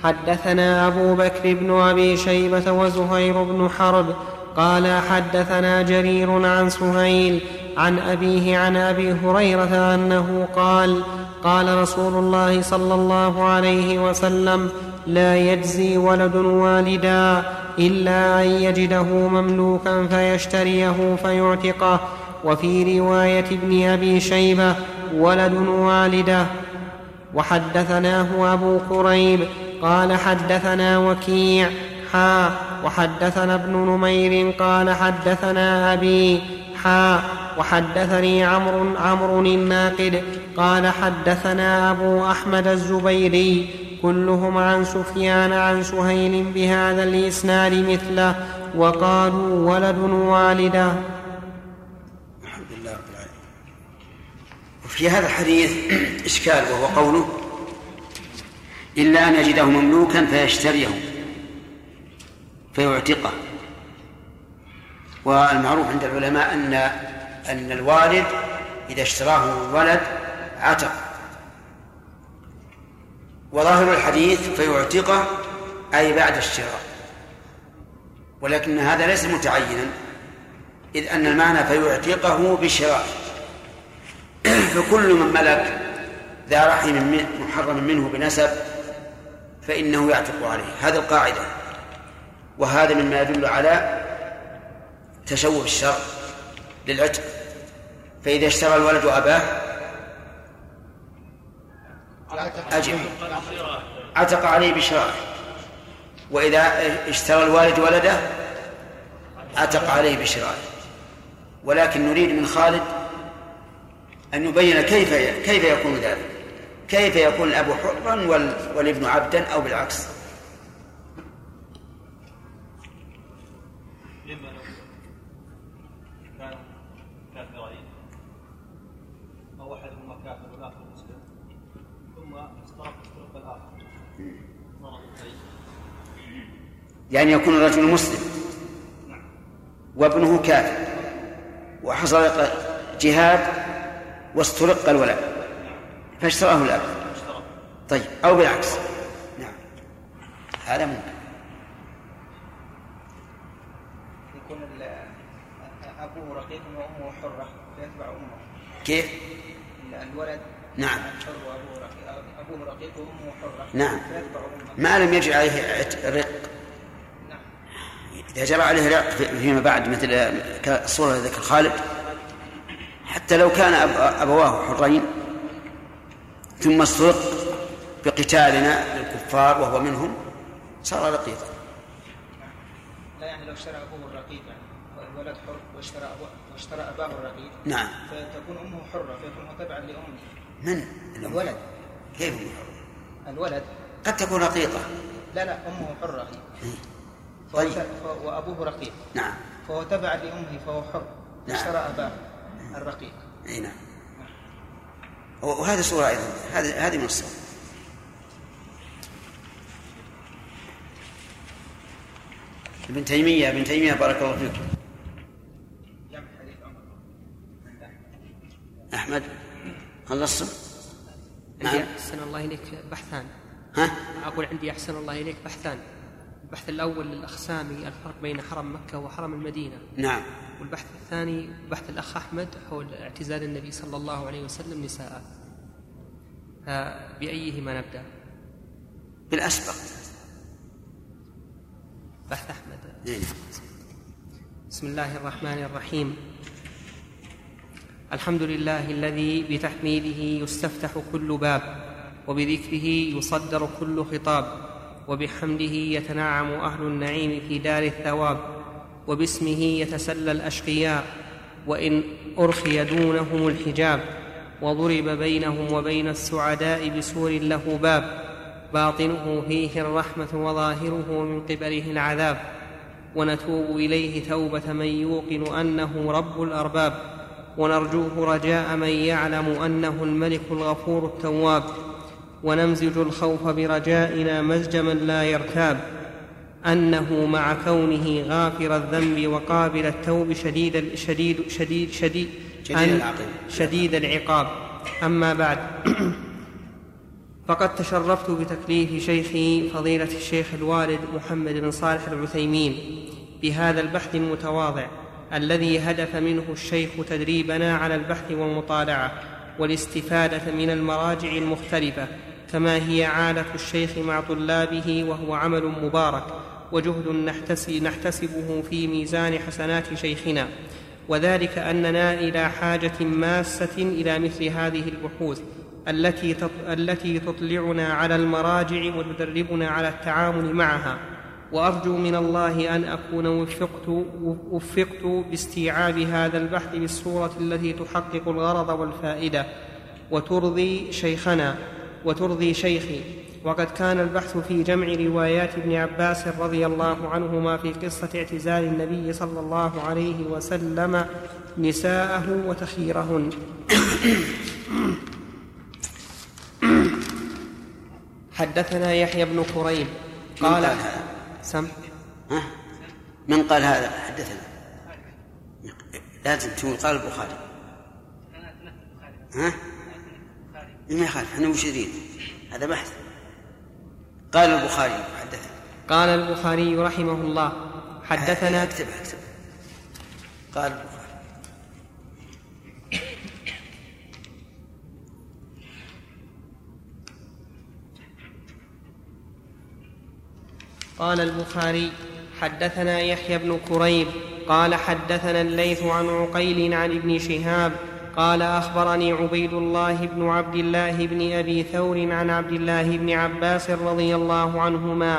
حدثنا أبو بكر بن أبي شيبة وزهير بن حرب قال حدثنا جرير عن سهيل عن أبيه عن أبي هريرة أنه قال قال رسول الله صلى الله عليه وسلم لا يجزي ولد والدا إلا أن يجده مملوكا فيشتريه فيعتقه. وفي رواية ابن أبي شيبة ولد والده. وحدثناه أبو كريب قال حدثنا وكيع. حا وحدثنا ابن نمير قال حدثنا أبي. حا وحدثني عمرو عمرو الناقد قال حدثنا أبو أحمد الزبيري كلهم عن سفيان عن سهيل بهذا الإسناد مثله وقالوا ولد والده. الحمد لله رب العالمين. وفي هذا الحديث إشكال وهو قوله إلا أن يجده مملوكا فيشتريه فيعتقه. والمعروف عند العلماء أن أن الوالد إذا اشتراه الولد عتق. وظاهر الحديث فيعتقه أي بعد الشراء ولكن هذا ليس متعينا إذ أن المعنى فيعتقه بشراء. فكل من ملك ذا رحم محرم منه بنسب فإنه يعتق عليه. هذه القاعدة. وهذا مما يدل على تشوه الشرع للعتق. فإذا اشترى الولد أباه أجب عتق عليه بشرائه وإذا اشترى الوالد ولده عتق عليه بشرائه ولكن نريد من خالد أن يبين كيف كيف يكون ذلك. كيف يكون الأب حرا والابن عبدا أو بالعكس. يعني يكون الرجل مسلم. وابنه كافر. وحصل جهاد واسترق الولد. فاشتراه الاب طيب أو بالعكس. نعم. هذا ممكن. يكون أبوه رقيق وأمه حرة فيتبع أمه. كيف؟ الولد نعم. وأبوه رقيق أبوه رقيق وأمه حرة نعم. فيتبع أمه. ما لم يجري عليه رق. إذا جرى عليه رق فيما بعد مثل كالصورة ذكر خالد حتى لو كان أبواه حرين ثم استرق بقتالنا للكفار وهو منهم صار رقيقا. لا يعني لو اشترى أبوه الرقيق يعني الولد حر واشترى أبوه واشترى أباه الرقيق نعم. فتكون أمه حرة فيكون تبعا لأمه. من؟ الولد. كيف أمه حرة؟ الولد. قد تكون رقيقة. لا لا أمه حرة. هي طيب. وأبوه رقيق. نعم. فهو تبع لأمه فهو حر. نعم. اشترى أباه الرقيق. إي نعم. وهذه صورة أيضا. هذه هذه من الصور ابن تيمية ابن تيمية بارك الله فيكم أحمد خلصت؟ عندي أحسن الله إليك بحثان. ها؟ أقول عندي أحسن الله إليك بحثان. البحث الأول للأخسامي الفرق بين حرم مكة وحرم المدينة. نعم. والبحث الثاني بحث الأخ أحمد حول اعتزال النبي صلى الله عليه وسلم نساءه فبأيهما نبدأ؟ بالأسبق. بحث أحمد. نعم. بسم الله الرحمن الرحيم. الحمد لله الذي بتحميده يستفتح كل باب وبذكره يصدر كل خطاب. وبحمده يتنعم أهل النعيم في دار الثواب وباسمه يتسلى الأشقياء وإن أرخي دونهم الحجاب وضرب بينهم وبين السعداء بسور له باب باطنه فيه الرحمة وظاهره من قبله العذاب. ونتوب إليه توبة من يوقن أنه رب الأرباب ونرجوه رجاء من يعلم أنه الملك الغفور التواب. ونمزج الخوف برجائنا مزج من لا يرتاب أنه مع كونه غافر الذنب وقابل التوب شديد شديد شديد شديد شديد العقاب شديد العقاب. أما بعد فقد تشرفت بتكليف شيخي فضيلة الشيخ الوالد محمد بن صالح العثيمين بهذا البحث المتواضع الذي هدف منه الشيخ تدريبنا على البحث والمطالعة والاستفادة من المراجع المختلفة. كما هي عادة الشيخ مع طلابه وهو عمل مبارك وجهد نحتسبه في ميزان حسنات شيخنا. وذلك أننا إلى حاجة ماسة إلى مثل هذه البحوث التي التي تطلعنا على المراجع وتدربنا على التعامل معها. وأرجو من الله أن أكون وفقت وفقت باستيعاب هذا البحث بالصورة التي تحقق الغرض والفائدة وترضي شيخنا. وترضي شيخي. وقد كان البحث في جمع روايات ابن عباس رضي الله عنهما في قصة اعتزال النبي صلى الله عليه وسلم نساءه وتخييرهن حدثنا يحيى بن كريم من قال قال هذا؟ سم. ها؟ من قال هذا؟ حدثنا. لازم تقول قال البخاري. ها؟ ما يخالف إحنا مشيرين هذا بحث. قال البخاري حدثنا. قال البخاري رحمه الله حدثنا اكتب اكتب. قال البخاري. قال البخاري حدثنا يحيى بن كريب قال حدثنا الليث عن عقيل عن ابن شهاب قال أخبرني عبيد الله بن عبد الله بن أبي ثور عن عبد الله بن عباس رضي الله عنهما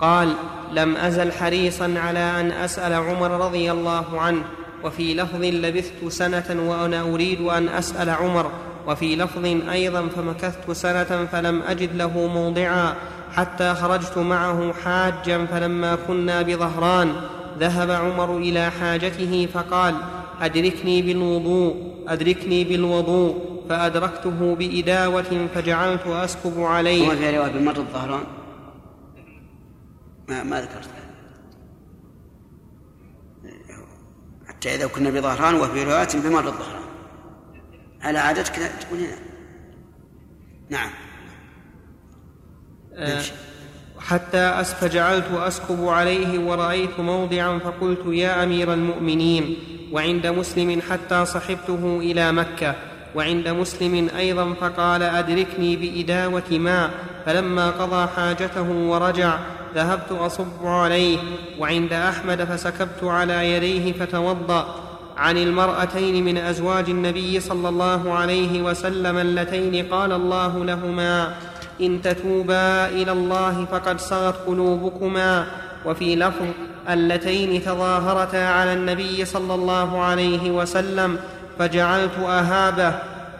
قال لم أزل حريصا على أن أسأل عمر رضي الله عنه وفي لفظ لبثت سنة وأنا أريد أن أسأل عمر وفي لفظ أيضا فمكثت سنة فلم أجد له موضعا حتى خرجت معه حاجا فلما كنا بظهران ذهب عمر إلى حاجته فقال أدركني بالوضوء أدركني بالوضوء فأدركته بإداوة فجعلت أسكب عليه. هو في رواية بمر الظهران؟ ما ما ذكرت. حتى إذا كنا بظهران وفي رواية بمر الظهران. على عادتك تقول هنا. نعم. آه، حتى أس- فجعلت أسكب عليه ورأيت موضعا فقلت يا أمير المؤمنين وعند مسلم حتى صحبته إلى مكة وعند مسلم أيضا فقال أدركني بإداوة ماء فلما قضى حاجته ورجع ذهبت أصب عليه وعند أحمد فسكبت على يديه فتوضأ. عن المرأتين من أزواج النبي صلى الله عليه وسلم اللتين قال الله لهما إن تتوبا إلى الله فقد صغت قلوبكما. وفي لفظ اللتين تظاهرتا على النبي صلى الله عليه وسلم فجعلت أهابه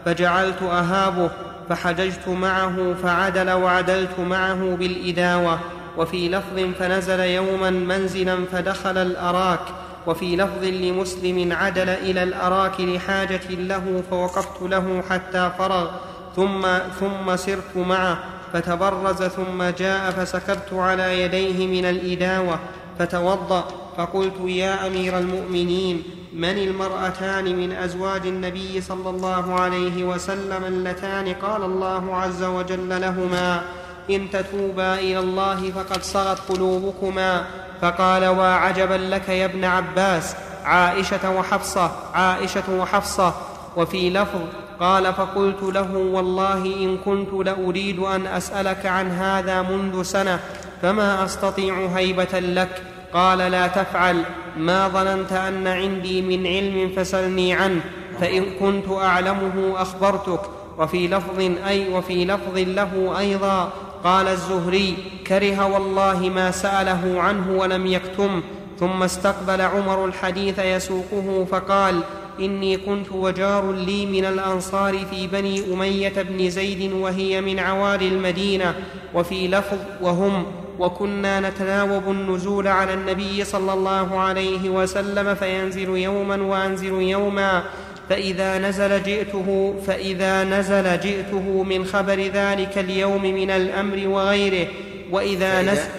فجعلت أهابه فحججت معه فعدل وعدلت معه بالإداوة. وفي لفظ فنزل يوما منزلا فدخل الأراك. وفي لفظ لمسلم عدل إلى الأراك لحاجة له فوقفت له حتى فرغ ثم ثم سرت معه. فتبرز ثم جاء فسكبت على يديه من الإداوة فتوضأ فقلت يا أمير المؤمنين من المرأتان من أزواج النبي صلى الله عليه وسلم اللتان قال الله عز وجل لهما إن تتوبا إلى الله فقد صغت قلوبكما فقال وعجبا لك يا ابن عباس عائشة وحفصة عائشة وحفصة وفي لفظ قال فقلت له والله إن كنت لأريد أن أسألك عن هذا منذ سنة فما أستطيع هيبة لك؟ قال لا تفعل ما ظننت أن عندي من علم فسلني عنه فإن كنت أعلمه أخبرتك. وفي لفظ أي وفي لفظ له أيضا قال الزهري كره والله ما سأله عنه ولم يكتم ثم استقبل عمر الحديث يسوقه فقال إني كنت وجار لي من الأنصار في بني أمية بن زيد وهي من عوالي المدينة وفي لفظ وهم وكنا نتناوب النزول على النبي صلى الله عليه وسلم فينزل يوما وأنزل يوما فإذا نزل جئته فإذا نزل جئته من خبر ذلك اليوم من الأمر وغيره وإذا نزل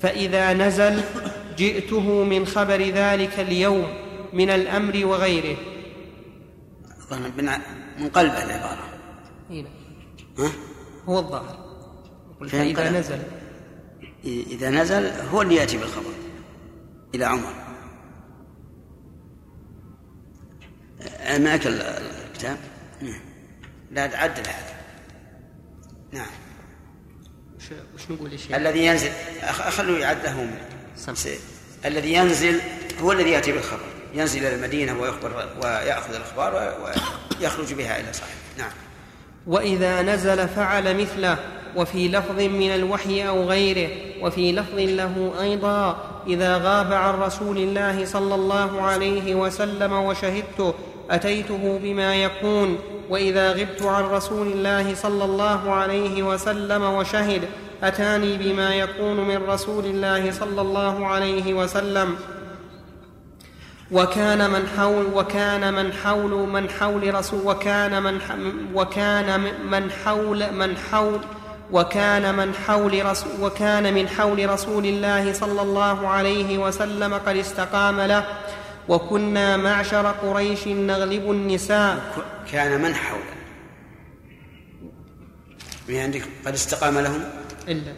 فإذا نزل جئته من خبر ذلك اليوم. من الأمر وغيره من قلب العبارة هنا. ها؟ هو الظاهر قلب. نزل إذا نزل هو اللي يأتي بالخبر إلى عمر معك ال- الكتاب نعم. لا تعدل هذا نعم وش, وش نقول؟ الذي ينزل أخ- خلوا يعده من سم. س- الذي ينزل هو الذي يأتي بالخبر ينزل إلى المدينة ويخبر ويأخذ الأخبار ويخرج بها إلى صاحبه. نعم. وإذا نزل فعل مثله وفي لفظ من الوحي أو غيره وفي لفظ له أيضا إذا غاب عن رسول الله صلى الله عليه وسلم وشهدته أتيته بما يكون. وإذا غبت عن رسول الله صلى الله عليه وسلم وشهد أتاني بما يكون من رسول الله صلى الله عليه وسلم. وكان من حول وكان من حول من حول رسول وكان من وكان من حول من حول وكان من حول رسول وكان من حول رسول الله صلى الله عليه وسلم قد استقام له. وكنا معشر قريش نغلب النساء. كان من حوله من عندك قد استقام لهم؟ إلا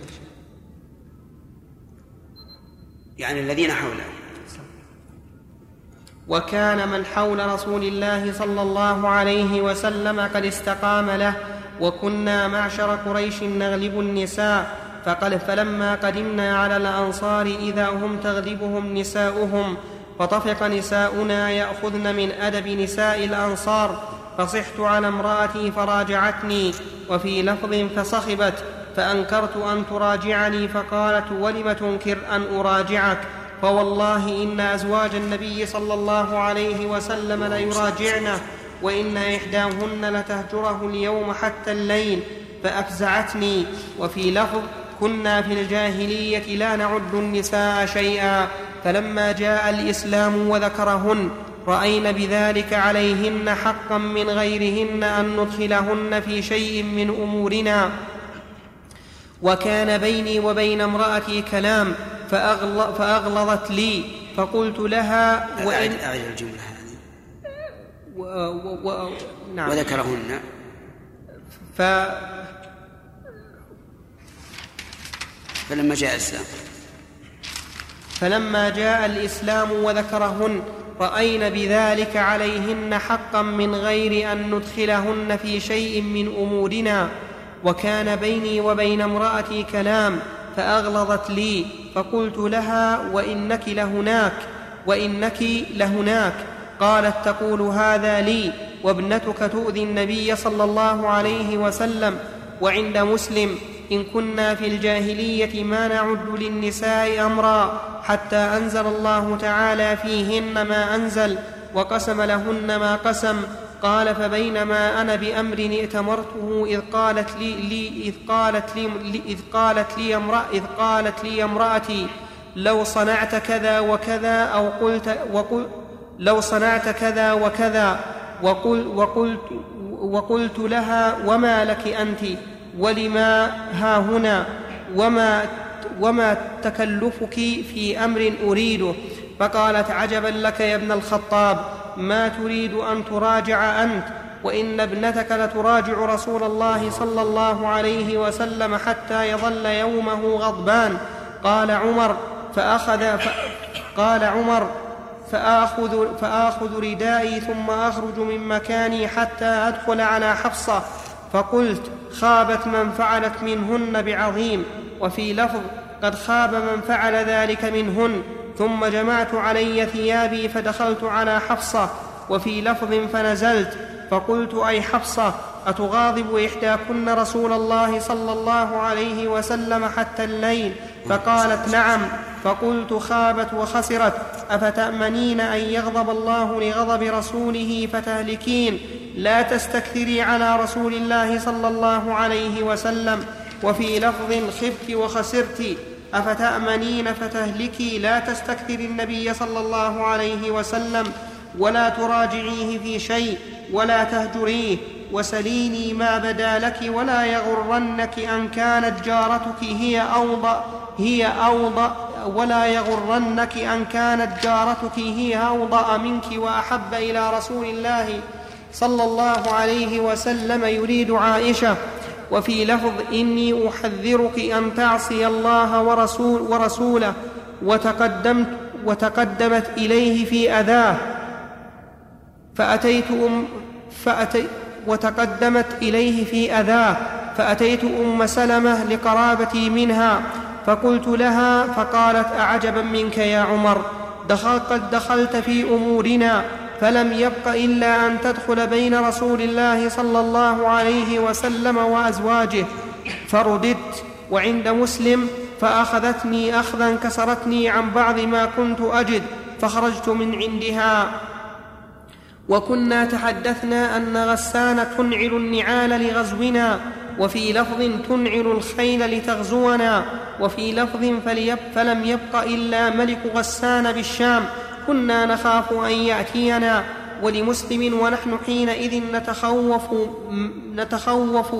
يعني الذين حوله وكان من حول رسول الله صلى الله عليه وسلم قد استقام له وكنا معشر قريش نغلب النساء فقال فلما قدمنا على الأنصار إذا هم تغلبهم نساؤهم فطفق نساؤنا يأخذن من أدب نساء الأنصار فصحت على امرأتي فراجعتني وفي لفظ فصخبت فأنكرت أن تراجعني فقالت ولم تنكر أن أراجعك؟ فوالله إن أزواج النبي صلى الله عليه وسلم ليراجعنه وإن إحداهن لتهجره اليوم حتى الليل فأفزعتني. وفي لفظ كنا في الجاهلية لا نعد النساء شيئا. فلما جاء الإسلام وذكرهن رأينا بذلك عليهن حقا من غيرهن أن ندخلهن في شيء من أمورنا. وكان بيني وبين امرأتي كلام فأغل فأغلظت لي. فقلت لها وإن أعد أعد الجملة هذه. و و و نعم. وذكرهن. ف فلما جاء الإسلام. فلما جاء الإسلام وذكرهن رأينا بذلك عليهن حقا من غير أن ندخلهن في شيء من أمورنا. وكان بيني وبين امرأتي كلام فأغلظت لي. فقلت لها وإنك لهناك وإنك لهناك. قالت تقول هذا لي وابنتك تؤذي النبي صلى الله عليه وسلم. وعند مسلم إن كنا في الجاهلية ما نعد للنساء أمرا حتى أنزل الله تعالى فيهن ما أنزل وقسم لهن ما قسم. قال فبينما أنا بأمر ائتمرته إذ قالت لي, لي إذ قالت لي إذ قالت لي امرأة إذ قالت لي امرأتي لو صنعت كذا وكذا أو قلت وقل لو صنعت كذا وكذا وقل وقلت وقلت لها وما لك أنت؟ ولما ها هنا؟ وما وما تكلفك في أمر أريده؟ فقالت عجبا لك يا ابن الخطاب ما تريد أن تراجع أنت وإن ابنتك لتراجع رسول الله صلى الله عليه وسلم حتى يظل يومه غضبان. قال عمر فأخذ ف... قال عمر فآخذ, فآخذ ردائي ثم أخرج من مكاني حتى أدخل على حفصة. فقلت خابت من فعلت منهن بعظيم وفي لفظ قد خاب من فعل ذلك منهن. ثم جمعت علي ثيابي فدخلت على حفصة وفي لفظ فنزلت فقلت أي حفصة أتغاضب إحداكن رسول الله صلى الله عليه وسلم حتى الليل؟ فقالت نعم. فقلت خابت وخسرت أفتأمنين أن يغضب الله لغضب رسوله فتهلكين؟ لا تستكثري على رسول الله صلى الله عليه وسلم. وفي لفظ خبت وخسرت أفتأمنين فتهلكي لا تستكثري النبي صلى الله عليه وسلم ولا تراجعيه في شيء ولا تهجريه وسليني ما بدا لك ولا يغرنك أن كانت جارتك هي أوضأ هي أوضأ ولا يغرنك أن كانت جارتك هي أوضأ منك وأحب إلى رسول الله صلى الله عليه وسلم يريد عائشة وفي لفظ إني أحذرك أن تعصي الله ورسول ورسوله وتقدمت وتقدمت إليه في أذاه. فأتيت أم فأتي وتقدمت إليه في أذاه. فأتيت أم سلمة لقرابتي منها فقلت لها فقالت أعجبا منك يا عمر قد دخلت في أمورنا. فلم يبق إلا أن تدخل بين رسول الله صلى الله عليه وسلم وأزواجه. فرددت وعند مسلم فأخذتني أخذا كسرتني عن بعض ما كنت أجد فخرجت من عندها. وكنا تحدثنا أن غسان تنعل النعال لغزونا وفي لفظ تنعل الخيل لتغزونا وفي لفظ فلم يبق إلا ملك غسان بالشام كنا نخاف أن يأتينا ولمسلم ونحن حينئذ نتخوف نتخوف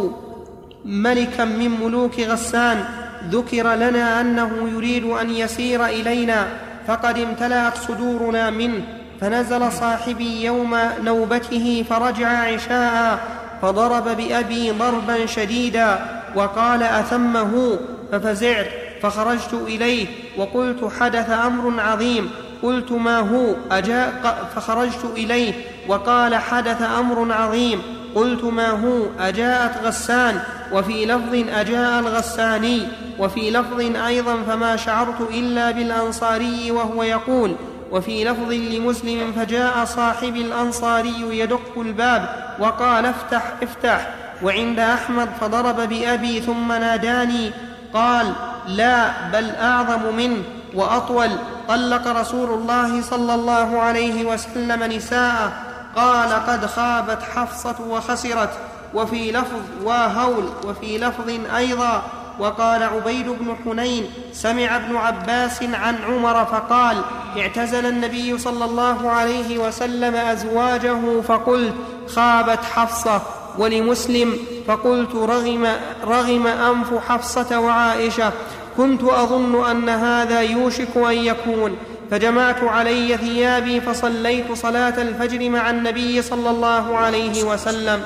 ملكا من ملوك غسان. ذكر لنا أنه يريد أن يسير إلينا فقد امتلأت صدورنا منه فنزل صاحبي يوم نوبته فرجع عشاء فضرب بأبي ضربا شديدا وقال أثمه ففزعت فخرجت إليه وقلت حدث أمر عظيم. قلت ما هو؟ أجاء فخرجت إليه وقال حدث أمر عظيم. قلت ما هو؟ أجاءت غسان. وفي لفظ أجاء الغساني. وفي لفظ أيضا فما شعرت إلا بالأنصاري وهو يقول. وفي لفظ لمسلم فجاء صاحب الأنصاري يدق الباب وقال افتح افتح. وعند أحمد فضرب بأبي ثم ناداني. قال لا بل أعظم منه. وأطول. طلق رسول الله صلى الله عليه وسلم نساءه. قال قد خابت حفصة وخسرت. وفي لفظ واهول وفي لفظ أيضا. وقال عبيد بن حنين سمع ابن عباس عن عمر فقال اعتزل النبي صلى الله عليه وسلم أزواجه فقلت خابت حفصة. ولمسلم فقلت رغم, رغم أنف حفصة وعائشة. كنت أظن أن هذا يوشك أن يكون فجمعت علي ثيابي فصليت صلاة الفجر مع النبي صلى الله عليه وسلم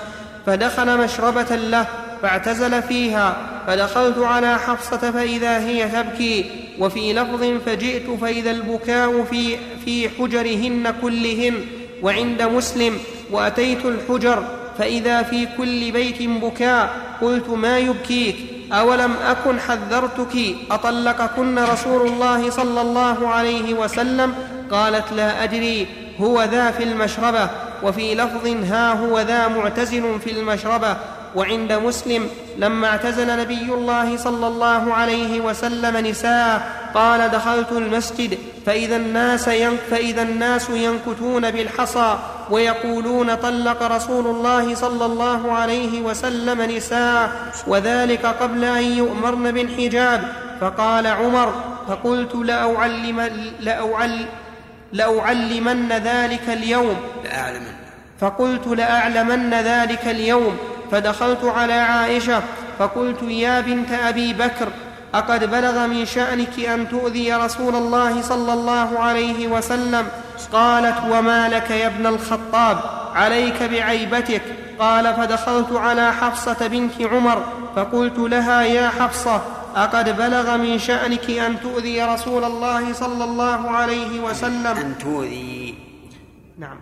فدخل مشربة له فاعتزل فيها فدخلت على حفصة فإذا هي تبكي وفي لفظ فجئت فإذا البكاء في, في حجرهن كلهن وعند مسلم وأتيت الحجر فإذا في كل بيت بكاء قلت ما يبكيك؟ أولم أكن حذرتك أطلقكن رسول الله صلى الله عليه وسلم؟ قالت لا أدري هو ذا في المشربة وفي لفظ ها هو ذا معتزل في المشربة. وعند مسلم لما اعتزل نبي الله صلى الله عليه وسلم نساء قال دخلت المسجد فإذا الناس, فإذا الناس ينكتون بالحصى ويقولون طلق رسول الله صلى الله عليه وسلم نساء وذلك قبل أن يؤمرن بالحجاب. فقال عمر فقلت لأعلم لأعل لأعلمن ذلك اليوم. لأعلمن. فقلت لأعلمن ذلك اليوم. فدخلت على عائشة فقلت يا بنت أبي بكر أقد بلغ من شأنك أن تؤذي رسول الله صلى الله عليه وسلم؟ قالت وما لك يا ابن الخطاب؟ عليك بعيبتك. قال فدخلت على حفصة بنت عمر فقلت لها يا حفصة أقد بلغ من شأنك أن تؤذي رسول الله صلى الله عليه وسلم؟ أن تؤذي. نعم.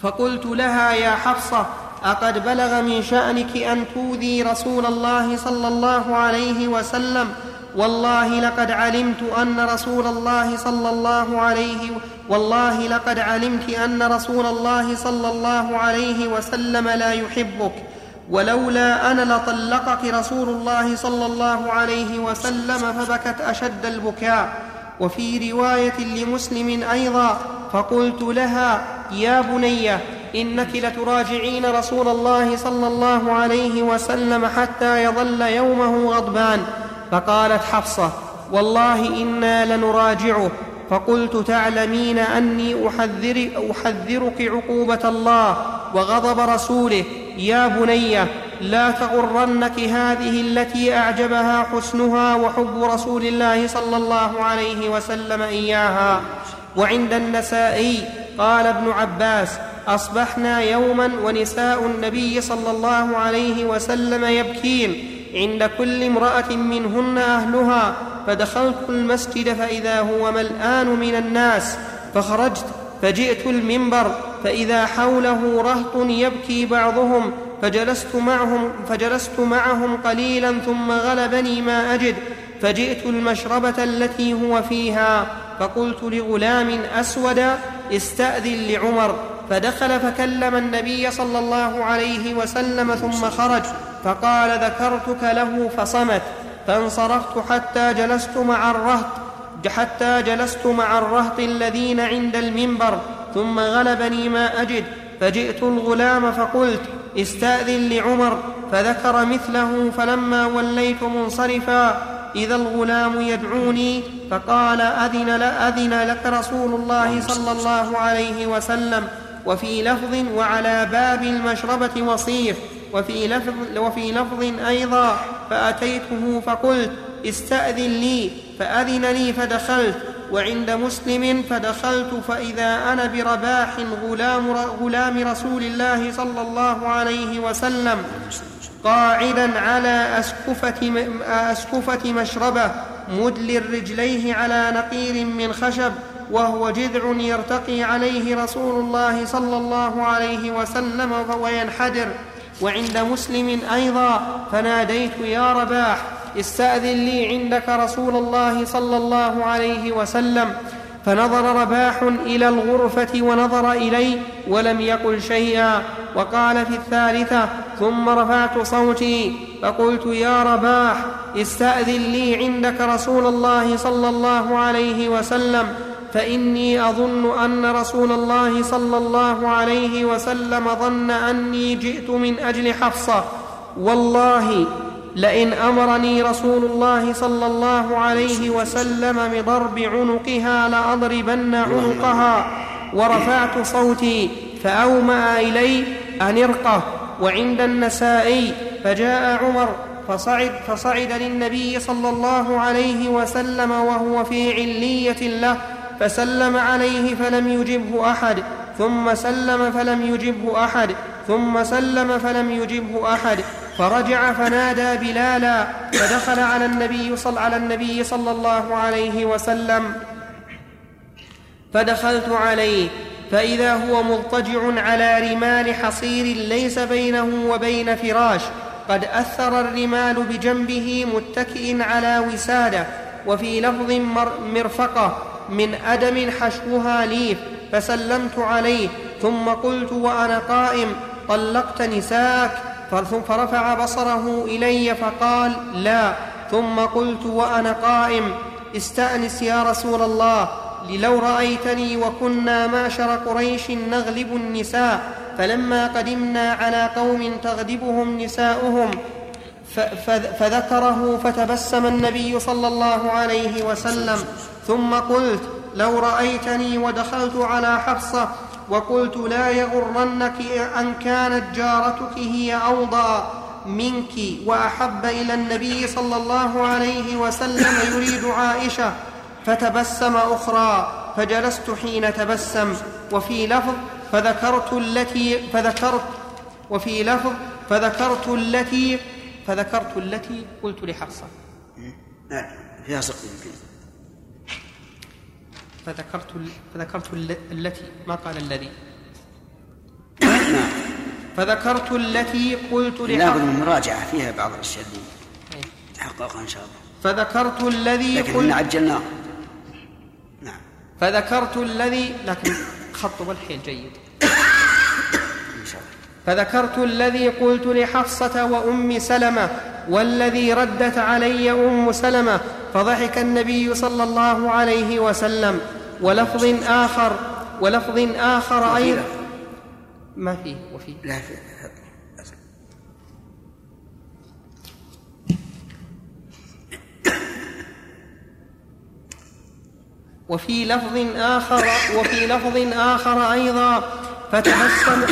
فقلت لها يا حفصة أقد بلغ من شأنك أن توذي رسول الله صلى الله عليه وسلم. والله لقد علمت أن رسول الله صلى الله عليه والله لقد علمت أن رسول الله صلى الله عليه وسلم لا يحبك. ولولا أنا لطلقك رسول الله صلى الله عليه وسلم فبكت أشد البكاء. وفي رواية لمسلم أيضا فقلت لها يا بنيه إنك لتراجعين رسول الله صلى الله عليه وسلم حتى يظل يومه غضبان. فقالت حفصة والله إنا لنراجعه. فقلت تعلمين أني أحذر أحذرك عقوبة الله وغضب رسوله. يا بنيه لا تغرنك هذه التي أعجبها حسنها وحب رسول الله صلى الله عليه وسلم إياها. وعند النسائي قال ابن عباس أصبحنا يوما ونساء النبي صلى الله عليه وسلم يبكين. عند كل امرأة منهن أهلها. فدخلت المسجد فإذا هو ملآن من الناس. فخرجت فجئت المنبر. فإذا حوله رهط يبكي بعضهم. فجلست معهم فجلست معهم قليلا ثم غلبني ما أجد. فجئت المشربة التي هو فيها. فقلت لغلام أسود استأذن لعمر. فدخل فكلم النبي صلى الله عليه وسلم ثم خرج فقال ذكرتك له فصمت فانصرفت حتى جلست مع الرهط حتى جلست مع الرهط الذين عند المنبر ثم غلبني ما أجد فجئت الغلام فقلت استأذن لعمر فذكر مثله فلما وليت منصرفا إذا الغلام يدعوني فقال أذن, أذن لك رسول الله صلى الله عليه وسلم. وفي لفظ وعلى باب المشربة وصيف وفي لفظ, وفي لفظ أيضا فأتيته فقلت استأذن لي فأذن لي فدخلت وعند مسلم فدخلت فإذا أنا برباح غلام, غلام رسول الله صلى الله عليه وسلم قاعدا على أسكفة, أسكفة مشربة مدل رجليه على نقير من خشب. وهو جذع يرتقي عليه رسول الله صلى الله عليه وسلم وينحدر وعند مسلم أيضا فناديت يا رباح استأذن لي عندك رسول الله صلى الله عليه وسلم. فنظر رباح إلى الغرفة ونظر إلي ولم يقل شيئا وقال في الثالثة ثم رفعت صوتي فقلت يا رباح استأذن لي عندك رسول الله صلى الله عليه وسلم. فإني أظن أن رسول الله صلى الله عليه وسلم ظن أني جئت من أجل حفصة. والله لئن أمرني رسول الله صلى الله عليه وسلم بضرب عنقها لأضربن عنقها ورفعت صوتي فأومأ إلي أن ارقه. وعند النسائي فجاء عمر فصعد, فصعد للنبي صلى الله عليه وسلم وهو في علية له فسلم عليه فلم يجبه أحد ثم سلم فلم يجبه أحد ثم سلم فلم يجبه أحد. فرجع فنادى بلالا فدخل على النبي صلى على النبي صلى الله عليه وسلم. فدخلت عليه فإذا هو مضطجع على رمال حصير ليس بينه وبين فراش. قد أثر الرمال بجنبه متكئ على وسادة وفي لفظ مرفقة. من أدم حشوها ليف فسلمت عليه ثم قلت وأنا قائم طلقت نساك. فرفع بصره إلي فقال لا. ثم قلت وأنا قائم استأنس يا رسول الله لو رأيتني وكنا معشر قريش نغلب النساء فلما قدمنا على قوم تغلبهم نساؤهم فذكره فتبسم النبي صلى الله عليه وسلم. ثم قلت لو رأيتني ودخلت على حفصة وقلت لا يغرنك أن كانت جارتك هي اوضا منك وأحب إلى النبي صلى الله عليه وسلم يريد عائشة فتبسم أخرى فجلست حين تبسم وفي لفظ فذكرت التي فذكرت وفي لفظ فذكرت التي فذكرت التي قلت لحفصة. نعم فيها سقط يمكن فذكرت فذكرت التي ما قال الذي. نعم. فذكرت التي قلت لابد من مراجعة فيها بعض الأشياء اللي تحققها إن شاء الله. فذكرت الذي لكن قلت عجلناه. نعم. فذكرت الذي لكن خط والحيل جيد. إن شاء الله. فذكرت الذي قلت لحفصة وأم سلمة والذي ردت علي أم سلمة فضحك النبي صلى الله عليه وسلم. ولفظ آخر ولفظ آخر أيضا. ما فيه وفي لا في. وفي لفظ آخر وفي لفظ آخر أيضا. فتبسم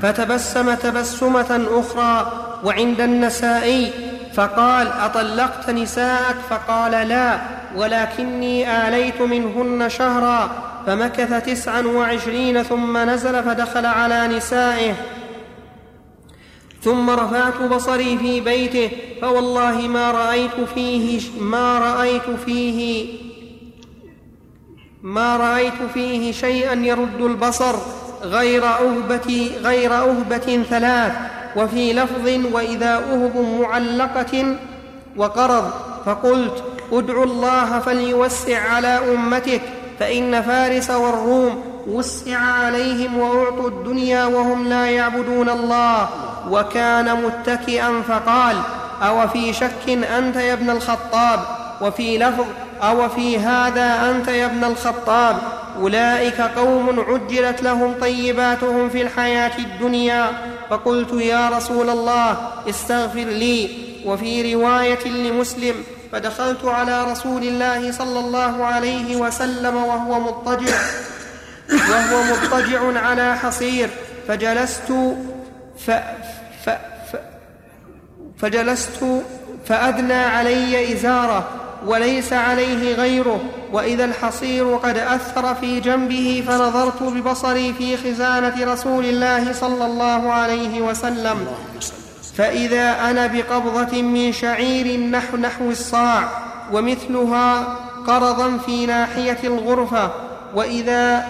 فتبسم تبسمة أخرى. وعند النسائي فقال أطلقت نساءك؟ فقال لا ولكني آليت منهن شهرا فمكث تسعا وعشرين ثم نزل فدخل على نسائه. ثم رفعت بصري في بيته فوالله ما رأيت فيه ما رأيت فيه ما رأيت فيه شيئا يرد البصر غير أهبة غير أهبة ثلاث. وفي لفظ وإذا أهب معلقة وقرض فقلت ادعوا الله فليوسع على أمتك فإن فارس والروم وسع عليهم وأعطوا الدنيا وهم لا يعبدون الله. وكان متكئا فقال أو في شك أنت يا ابن الخطاب؟ وفي لفظ أو في هذا أنت يا ابن الخطاب؟ أولئك قوم عجلت لهم طيباتهم في الحياة الدنيا. فقلت يا رسول الله استغفر لي. وفي رواية لمسلم فدخلت على رسول الله صلى الله عليه وسلم وهو مضطجع. وهو مضطجع على حصير. فجلست ف ف ف فجلست فأدنى علي إزارة. وليس عليه غيره وإذا الحصير قد أثر في جنبه فنظرت ببصري في خزانة رسول الله صلى الله عليه وسلم. فإذا أنا بقبضة من شعير نحو نحو الصاع ومثلها قرضا في ناحية الغرفة وإذا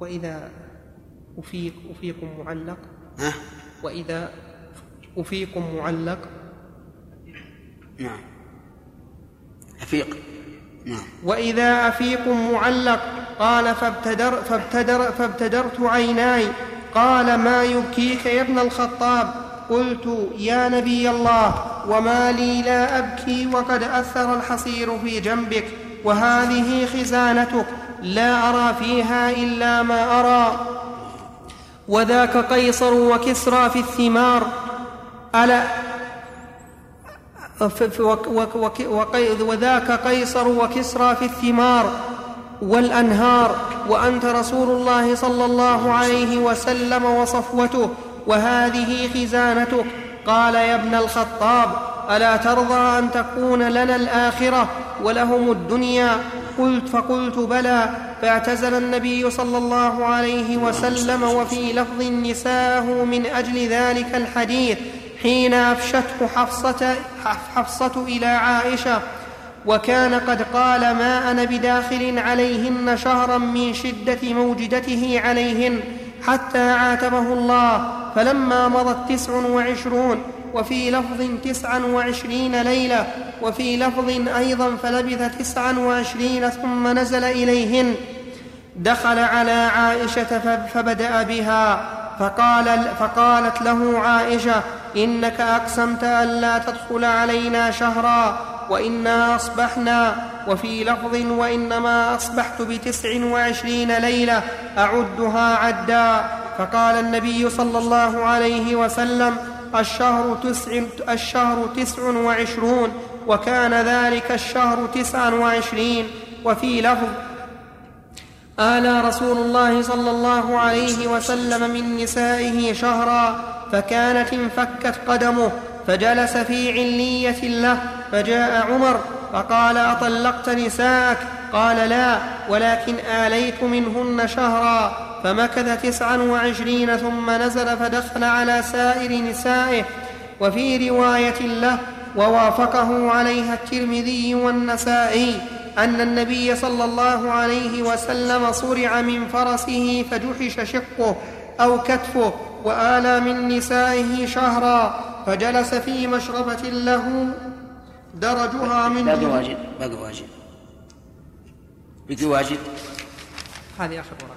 وإذا أفيق أفيق معلق وإذا أفيق معلق. نعم. أفيق. نعم. وإذا أفيق معلق قال فابتدر فابتدر فابتدرت عيناي. قال ما يبكيك يا ابن الخطاب؟ قلت يا نبي الله وما لي لا أبكي وقد أثر الحصير في جنبك وهذه خزانتك لا أرى فيها إلا ما أرى. وذاك قيصر وكسرى في الثمار. ألا وذاك قيصر وكسرى في الثمار والأنهار وأنت رسول الله صلى الله عليه وسلم وصفوته وهذه خزانتك. قال يا ابن الخطاب ألا ترضى أن تكون لنا الآخرة ولهم الدنيا؟ قلت فقلت بلى. فاعتزل النبي صلى الله عليه وسلم وفي لفظ نساءه من أجل ذلك الحديث. حين أفشته حفصة, حفصة إلى عائشة وكان قد قال ما أنا بداخل عليهن شهرا من شدة موجدته عليهن حتى عاتبه الله فلما مضت تسع وعشرون وفي لفظ تسعا وعشرين ليلة وفي لفظ أيضا فلبث تسعا وعشرين ثم نزل إليهن دخل على عائشة فبدأ بها. فقال فقالت له عائشة إنك أقسمت ألا تدخل علينا شهرا وإنا أصبحنا وفي لفظ وإنما أصبحت بتسع وعشرين ليلة أعدها عدا. فقال النبي صلى الله عليه وسلم الشهر تسع, الشهر تسع وعشرون وكان ذلك الشهر تسعا وعشرين وفي لفظ آلى رسول الله صلى الله عليه وسلم من نسائه شهرا فكانت انفكت قدمه فجلس في علية له فجاء عمر فقال أطلقت نساءك؟ قال لا ولكن آليت منهن شهرا فمكث تسعا وعشرين ثم نزل فدخل على سائر نسائه. وفي رواية له ووافقه عليها الترمذي والنسائي. أن النبي صلى الله عليه وسلم صرع من فرسه فجحش شقه أو كتفه وآلى من نسائه شهرا فجلس في مشربة له درجها من باقي واجد باقي واجد بقي واجد هذه آخر ورقة.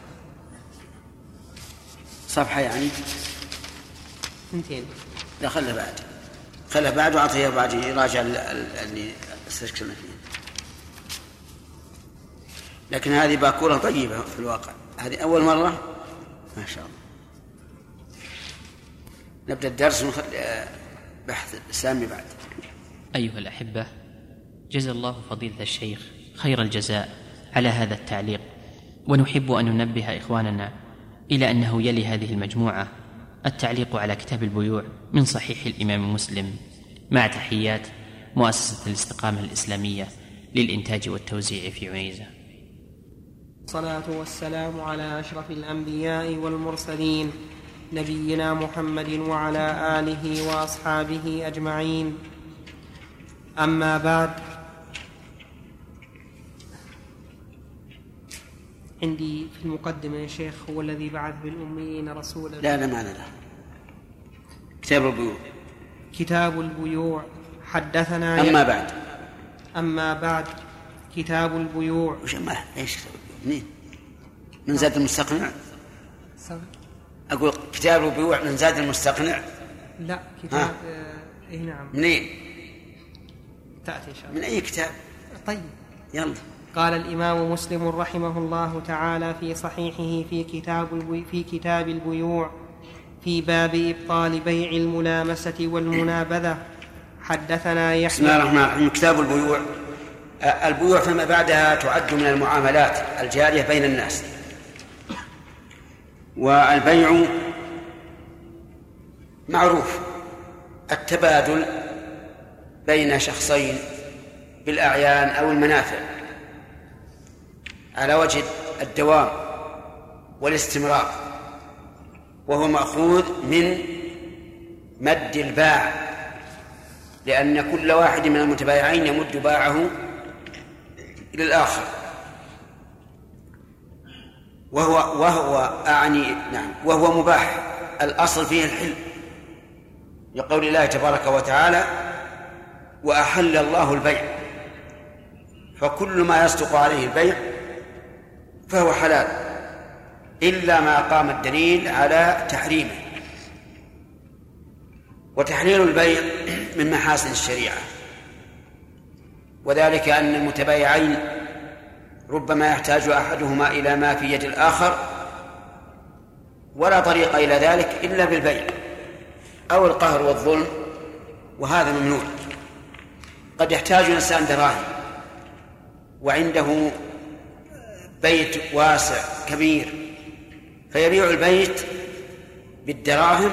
صفحة يعني؟ اثنتين. لا خلها بعد. خله بعد وأعطيه بعد يراجع ال- ال- اللي استشكلنا فيه. لكن هذه باكورة طيبة في الواقع. هذه أول مرة؟ ما شاء الله. نبدأ الدرس بحث سامي بعد. أيها الأحبة جزا الله فضيلة الشيخ خير الجزاء على هذا التعليق. ونحب أن ننبه إخواننا إلى أنه يلي هذه المجموعة التعليق على كتاب البيوع من صحيح الإمام مسلم مع تحيات مؤسسة الاستقامة الإسلامية للإنتاج والتوزيع في عنيزة الصلاة والسلام على أشرف الأنبياء والمرسلين نبينا محمد وعلى آله وأصحابه أجمعين. أما بعد عندي في المقدمة يا شيخ هو الذي بعث بالأميين رسولا. لا لا معنى له كتاب البيوع. كتاب البيوع. حدثنا أما بعد. أما بعد كتاب البيوع. وش ما إيش؟ كتاب البيوع منين؟ من زاد المستقنع؟ أقول كتاب البيوع من زاد المستقنع؟ لا كتاب آه إيه نعم. منين؟ تأتي إن شاء الله. من أي كتاب؟ طيب. يلا. قال الإمام مسلم رحمه الله تعالى في صحيحه في كتاب في كتاب البيوع في باب إبطال بيع الملامسة والمنابذة. حدثنا بسم الله يحيى الرحمن الرحيم. كتاب البيوع. البيوع فيما بعدها تعد من المعاملات الجارية بين الناس. والبيع معروف التبادل بين شخصين بالأعيان أو المنافع. على وجه الدوام والاستمرار وهو مأخوذ من مد الباع لأن كل واحد من المتبايعين يمد باعه إلى الآخر. وهو وهو أعني نعم وهو مباح. الأصل فيه الحل لقول الله تبارك وتعالى وأحل الله البيع. فكل ما يصدق عليه البيع فهو حلال إلا ما قام الدليل على تحريمه. وتحليل البيع من محاسن الشريعة. وذلك أن المتبايعين ربما يحتاج أحدهما إلى ما في يد الآخر ولا طريق إلى ذلك إلا بالبيع أو القهر والظلم وهذا ممنوع. قد يحتاج الإنسان دراهم وعنده بيت واسع كبير فيبيع البيت بالدراهم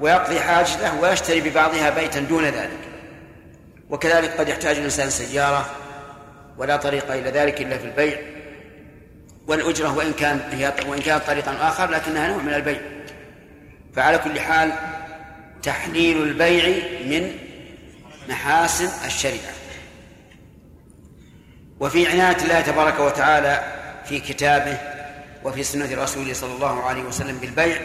ويقضي حاجته ويشتري ببعضها بيتا دون ذلك. وكذلك قد يحتاج الإنسان سيارة ولا طريق إلى ذلك إلا في البيع والأجرة وإن كان هي وإن كانت طريقا آخر لكنها نوع من البيع. فعلى كل حال تحليل البيع من محاسن الشريعة. وفي عناية الله تبارك وتعالى في كتابه وفي سنة رسوله صلى الله عليه وسلم بالبيع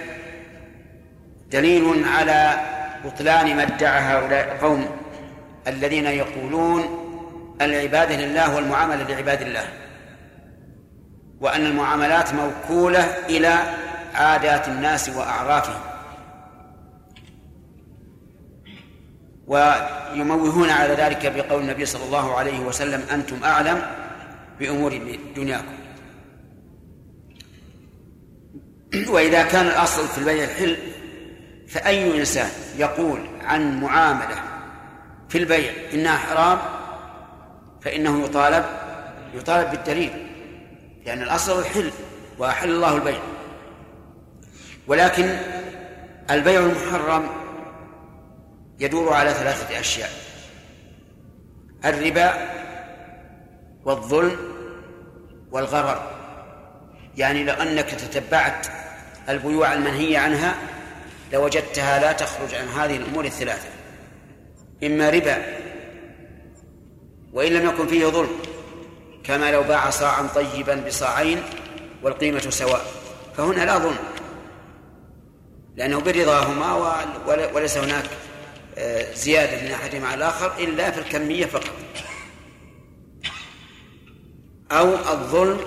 دليل على بطلان ما ادعى هؤلاء القوم الذين يقولون العبادة لله والمعاملة لعباد الله وأن المعاملات موكولة إلى عادات الناس وأعرافهم. ويموهون على ذلك بقول النبي صلى الله عليه وسلم أنتم أعلم بأمور دنياكم. وإذا كان الأصل في البيع الحل فأي إنسان يقول عن معاملة في البيع. إنها حرام فإنه يطالب يطالب بالدليل لأن الأصل الحل وأحل الله البيع. ولكن البيع المحرم يدور على ثلاثة أشياء الربا والظلم والغرر. يعني لو أنك تتبعت البيوع المنهية عنها لوجدتها لا تخرج عن هذه الأمور الثلاثة. إما ربا وإن لم يكن فيه ظلم كما لو باع صاعا طيبا بصاعين والقيمة سواء فهنا لا ظلم لأنه برضاهما وليس هناك زيادة من أحدهما على الآخر إلا في الكمية فقط. أو الظلم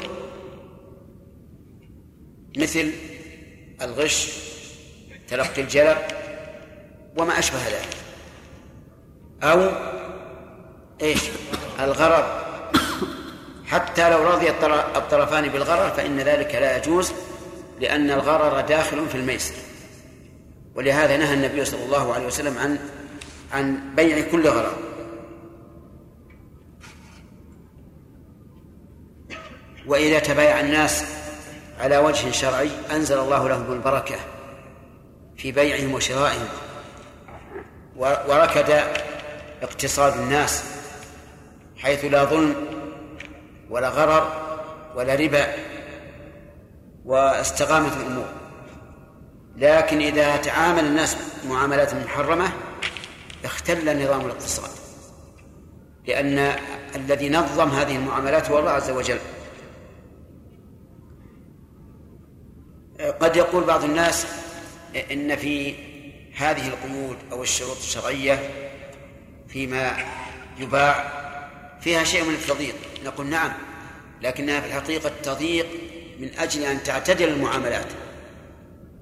مثل الغش تلقي الجلب وما أشبه ذلك. أو إيش؟ الغرر حتى لو رضي الطرفان بالغرر فإن ذلك لا يجوز لأن الغرر داخل في الميسر. ولهذا نهى النبي صلى الله عليه وسلم عن عن بيع كل غرر. وإذا تبايع الناس على وجه شرعي أنزل الله لهم البركة في بيعهم وشرائهم. وركد اقتصاد الناس حيث لا ظلم ولا غرر ولا ربا واستقامت الأمور. لكن إذا تعامل الناس معاملات محرمة اختل نظام الاقتصاد. لأن الذي نظم هذه المعاملات هو الله عز وجل. قد يقول بعض الناس إن في هذه القيود أو الشروط الشرعية فيما يباع فيها شيء من التضييق. نقول نعم لكنها في الحقيقة تضييق من أجل أن تعتدل المعاملات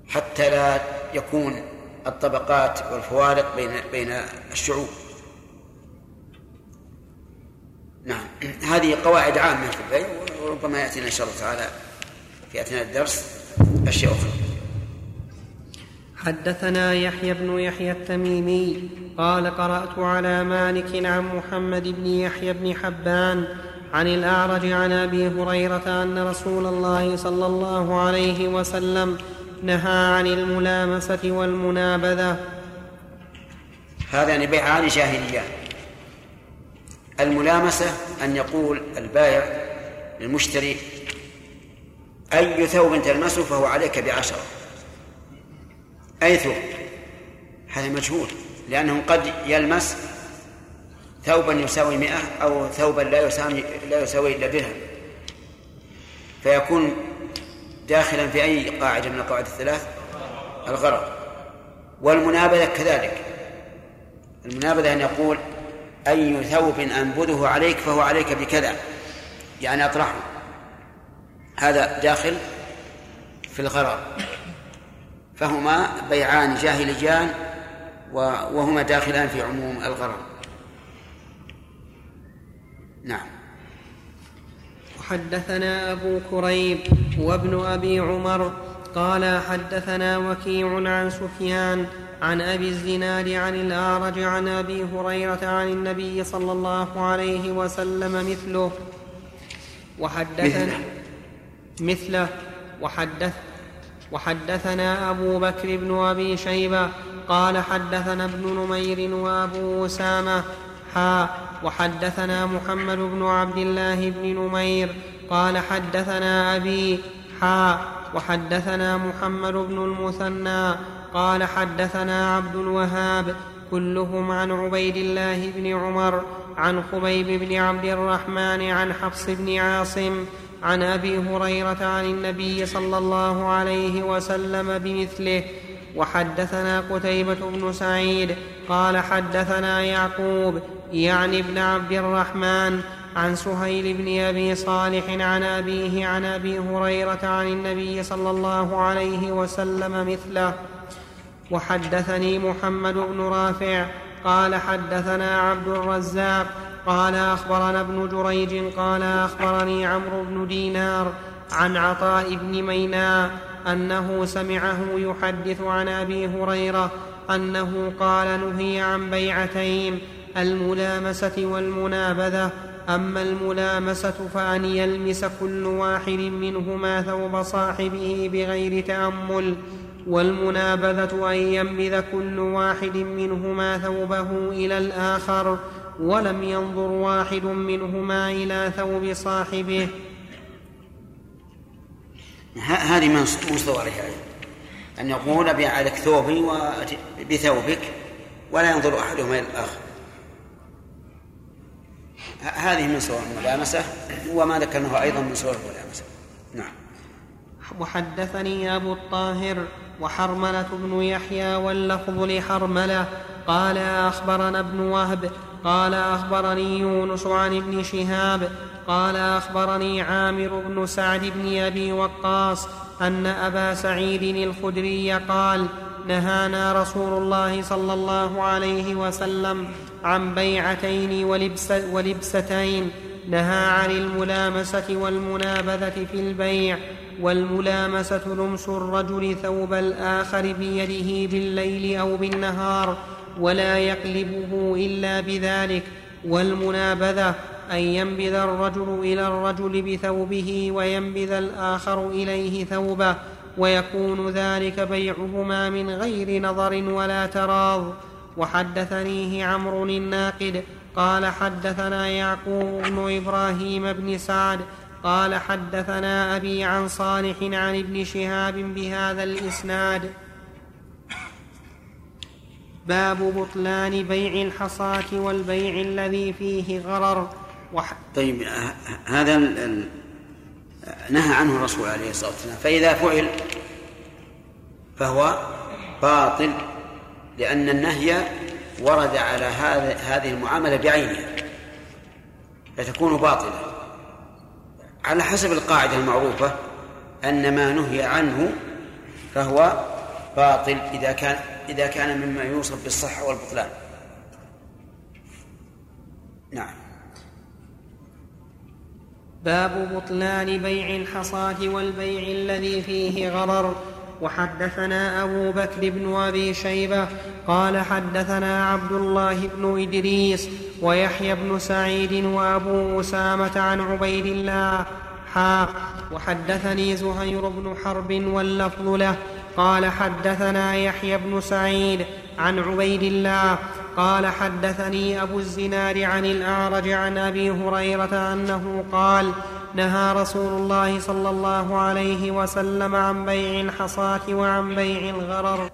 حتى لا يكون الطبقات والفوارق بين بين الشعوب. نعم هذه قواعد عامة في البيع وربما يأتينا إن شاء الله تعالى في أثناء الدرس أشياء أخرى. حدثنا يحيى بن يحيى التميمي قال قرأت على مالك عن محمد بن يحيى بن حبان عن الأعرج عن أبي هريرة أن رسول الله صلى الله عليه وسلم نهى عن الملامسة والمنابذة. هذان بيعان جاهليان الملامسة أن يقول البائع للمشتري أي ثوب تلمسه فهو عليك بعشرة. أي ثوب هذا مجهول لأنه قد يلمس ثوبا يساوي مئة أو ثوبا لا يساوي لا يساوي إلا درهم. فيكون داخلا في أي قاعدة من القواعد الثلاث؟ الغرض. والمنابذة كذلك. المنابذة أن يقول أي ثوب أنبذه عليك فهو عليك بكذا. يعني أطرحه. هذا داخل في الغرض. فهما بيعان جاهليان وهما داخلان في عموم الغرض نعم. وحدثنا أبو كريب وابن أبي عمر قال حدثنا وكيع عن سفيان عن أبي الزناد عن الأعرج عن أبي هريرة عن النبي صلى الله عليه وسلم مثله. وحدثنا مثله. وحدث وحدثنا أبو بكر بن أبي شيبة قال حدثنا ابن نمير وأبو أسامة. حا وحدثنا محمد بن عبد الله بن نمير. قال حدثنا أبي حا وحدثنا محمد بن المثنى. قال حدثنا عبد الوهاب كلهم عن عبيد الله بن عمر عن خبيب بن عبد الرحمن عن حفص بن عاصم عن أبي هريرة عن النبي صلى الله عليه وسلم بمثله وحدثنا قتيبة بن سعيد قال حدثنا يعقوب يعني ابن عبد الرحمن عن سهيل بن أبي صالح عن أبيه عن أبي هريرة عن النبي صلى الله عليه وسلم مثله. وحدثني محمد بن رافع قال حدثنا عبد الرزاق قال أخبرنا ابن جريج قال أخبرني عمرو بن دينار عن عطاء بن ميناء أنه سمعه يحدث عن أبي هريرة أنه قال نهي عن بيعتين الملامسة والمنابذة. أما الملامسة فأن يلمس كل واحد منهما ثوب صاحبه بغير تأمل والمنابذة أن ينبذ كل واحد منهما ثوبه إلى الآخر. ولم ينظر واحد منهما إلى ثوب صاحبه. هذه من صورها أن يقول أبيع عليك ثوبي بثوبك ولا ينظر أحدهما إلى الآخر. هذه من صور الملامسة وما ذكرناه أيضا من صور الملامسة. نعم. وحدثني أبو الطاهر وحرملة بن يحيى واللفظ لحرملة. قال أخبرنا ابن وهب قال أخبرني يونس عن ابن شهاب قال أخبرني عامر بن سعد بن أبي وقاص أن أبا سعيد الخدري قال نهانا رسول الله صلى الله عليه وسلم عن بيعتين ولبس ولبستين نهى عن الملامسة والمنابذة في البيع والملامسة لمس الرجل ثوب الآخر بيده بالليل أو بالنهار ولا يقلبه إلا بذلك والمنابذة أن ينبذ الرجل إلى الرجل بثوبه وينبذ الآخر إليه ثوبه ويكون ذلك بيعهما من غير نظر ولا تراض. وحدثنيه عمرو الناقد قال حدثنا يعقوب بن إبراهيم بن سعد قال حدثنا أبي عن صالح عن ابن شهاب بهذا الإسناد. باب بطلان بيع الحصاة والبيع الذي فيه غرر. وح... طيب هذا ال... نهى عنه الرسول عليه الصلاة والسلام. فإذا فعل فهو باطل لأن النهي ورد على هذا هذه المعاملة بعينها فتكون باطلة. على حسب القاعدة المعروفة أن ما نهي عنه فهو باطل. إذا كان إذا كان مما يوصف بالصحة والبطلان. نعم. باب بطلان بيع الحصاة والبيع الذي فيه غرر. وحدثنا أبو بكر بن أبي شيبة قال حدثنا عبد الله بن إدريس ويحيى بن سعيد وأبو أسامة عن عبيد الله. حا وحدثني زهير بن حرب واللفظ له. قال حدثنا يحيى بن سعيد عن عبيد الله قال حدثني أبو الزناد عن الأعرج عن أبي هريرة أنه قال نهى رسول الله صلى الله عليه وسلم عن بيع الحصاة وعن بيع الغرر.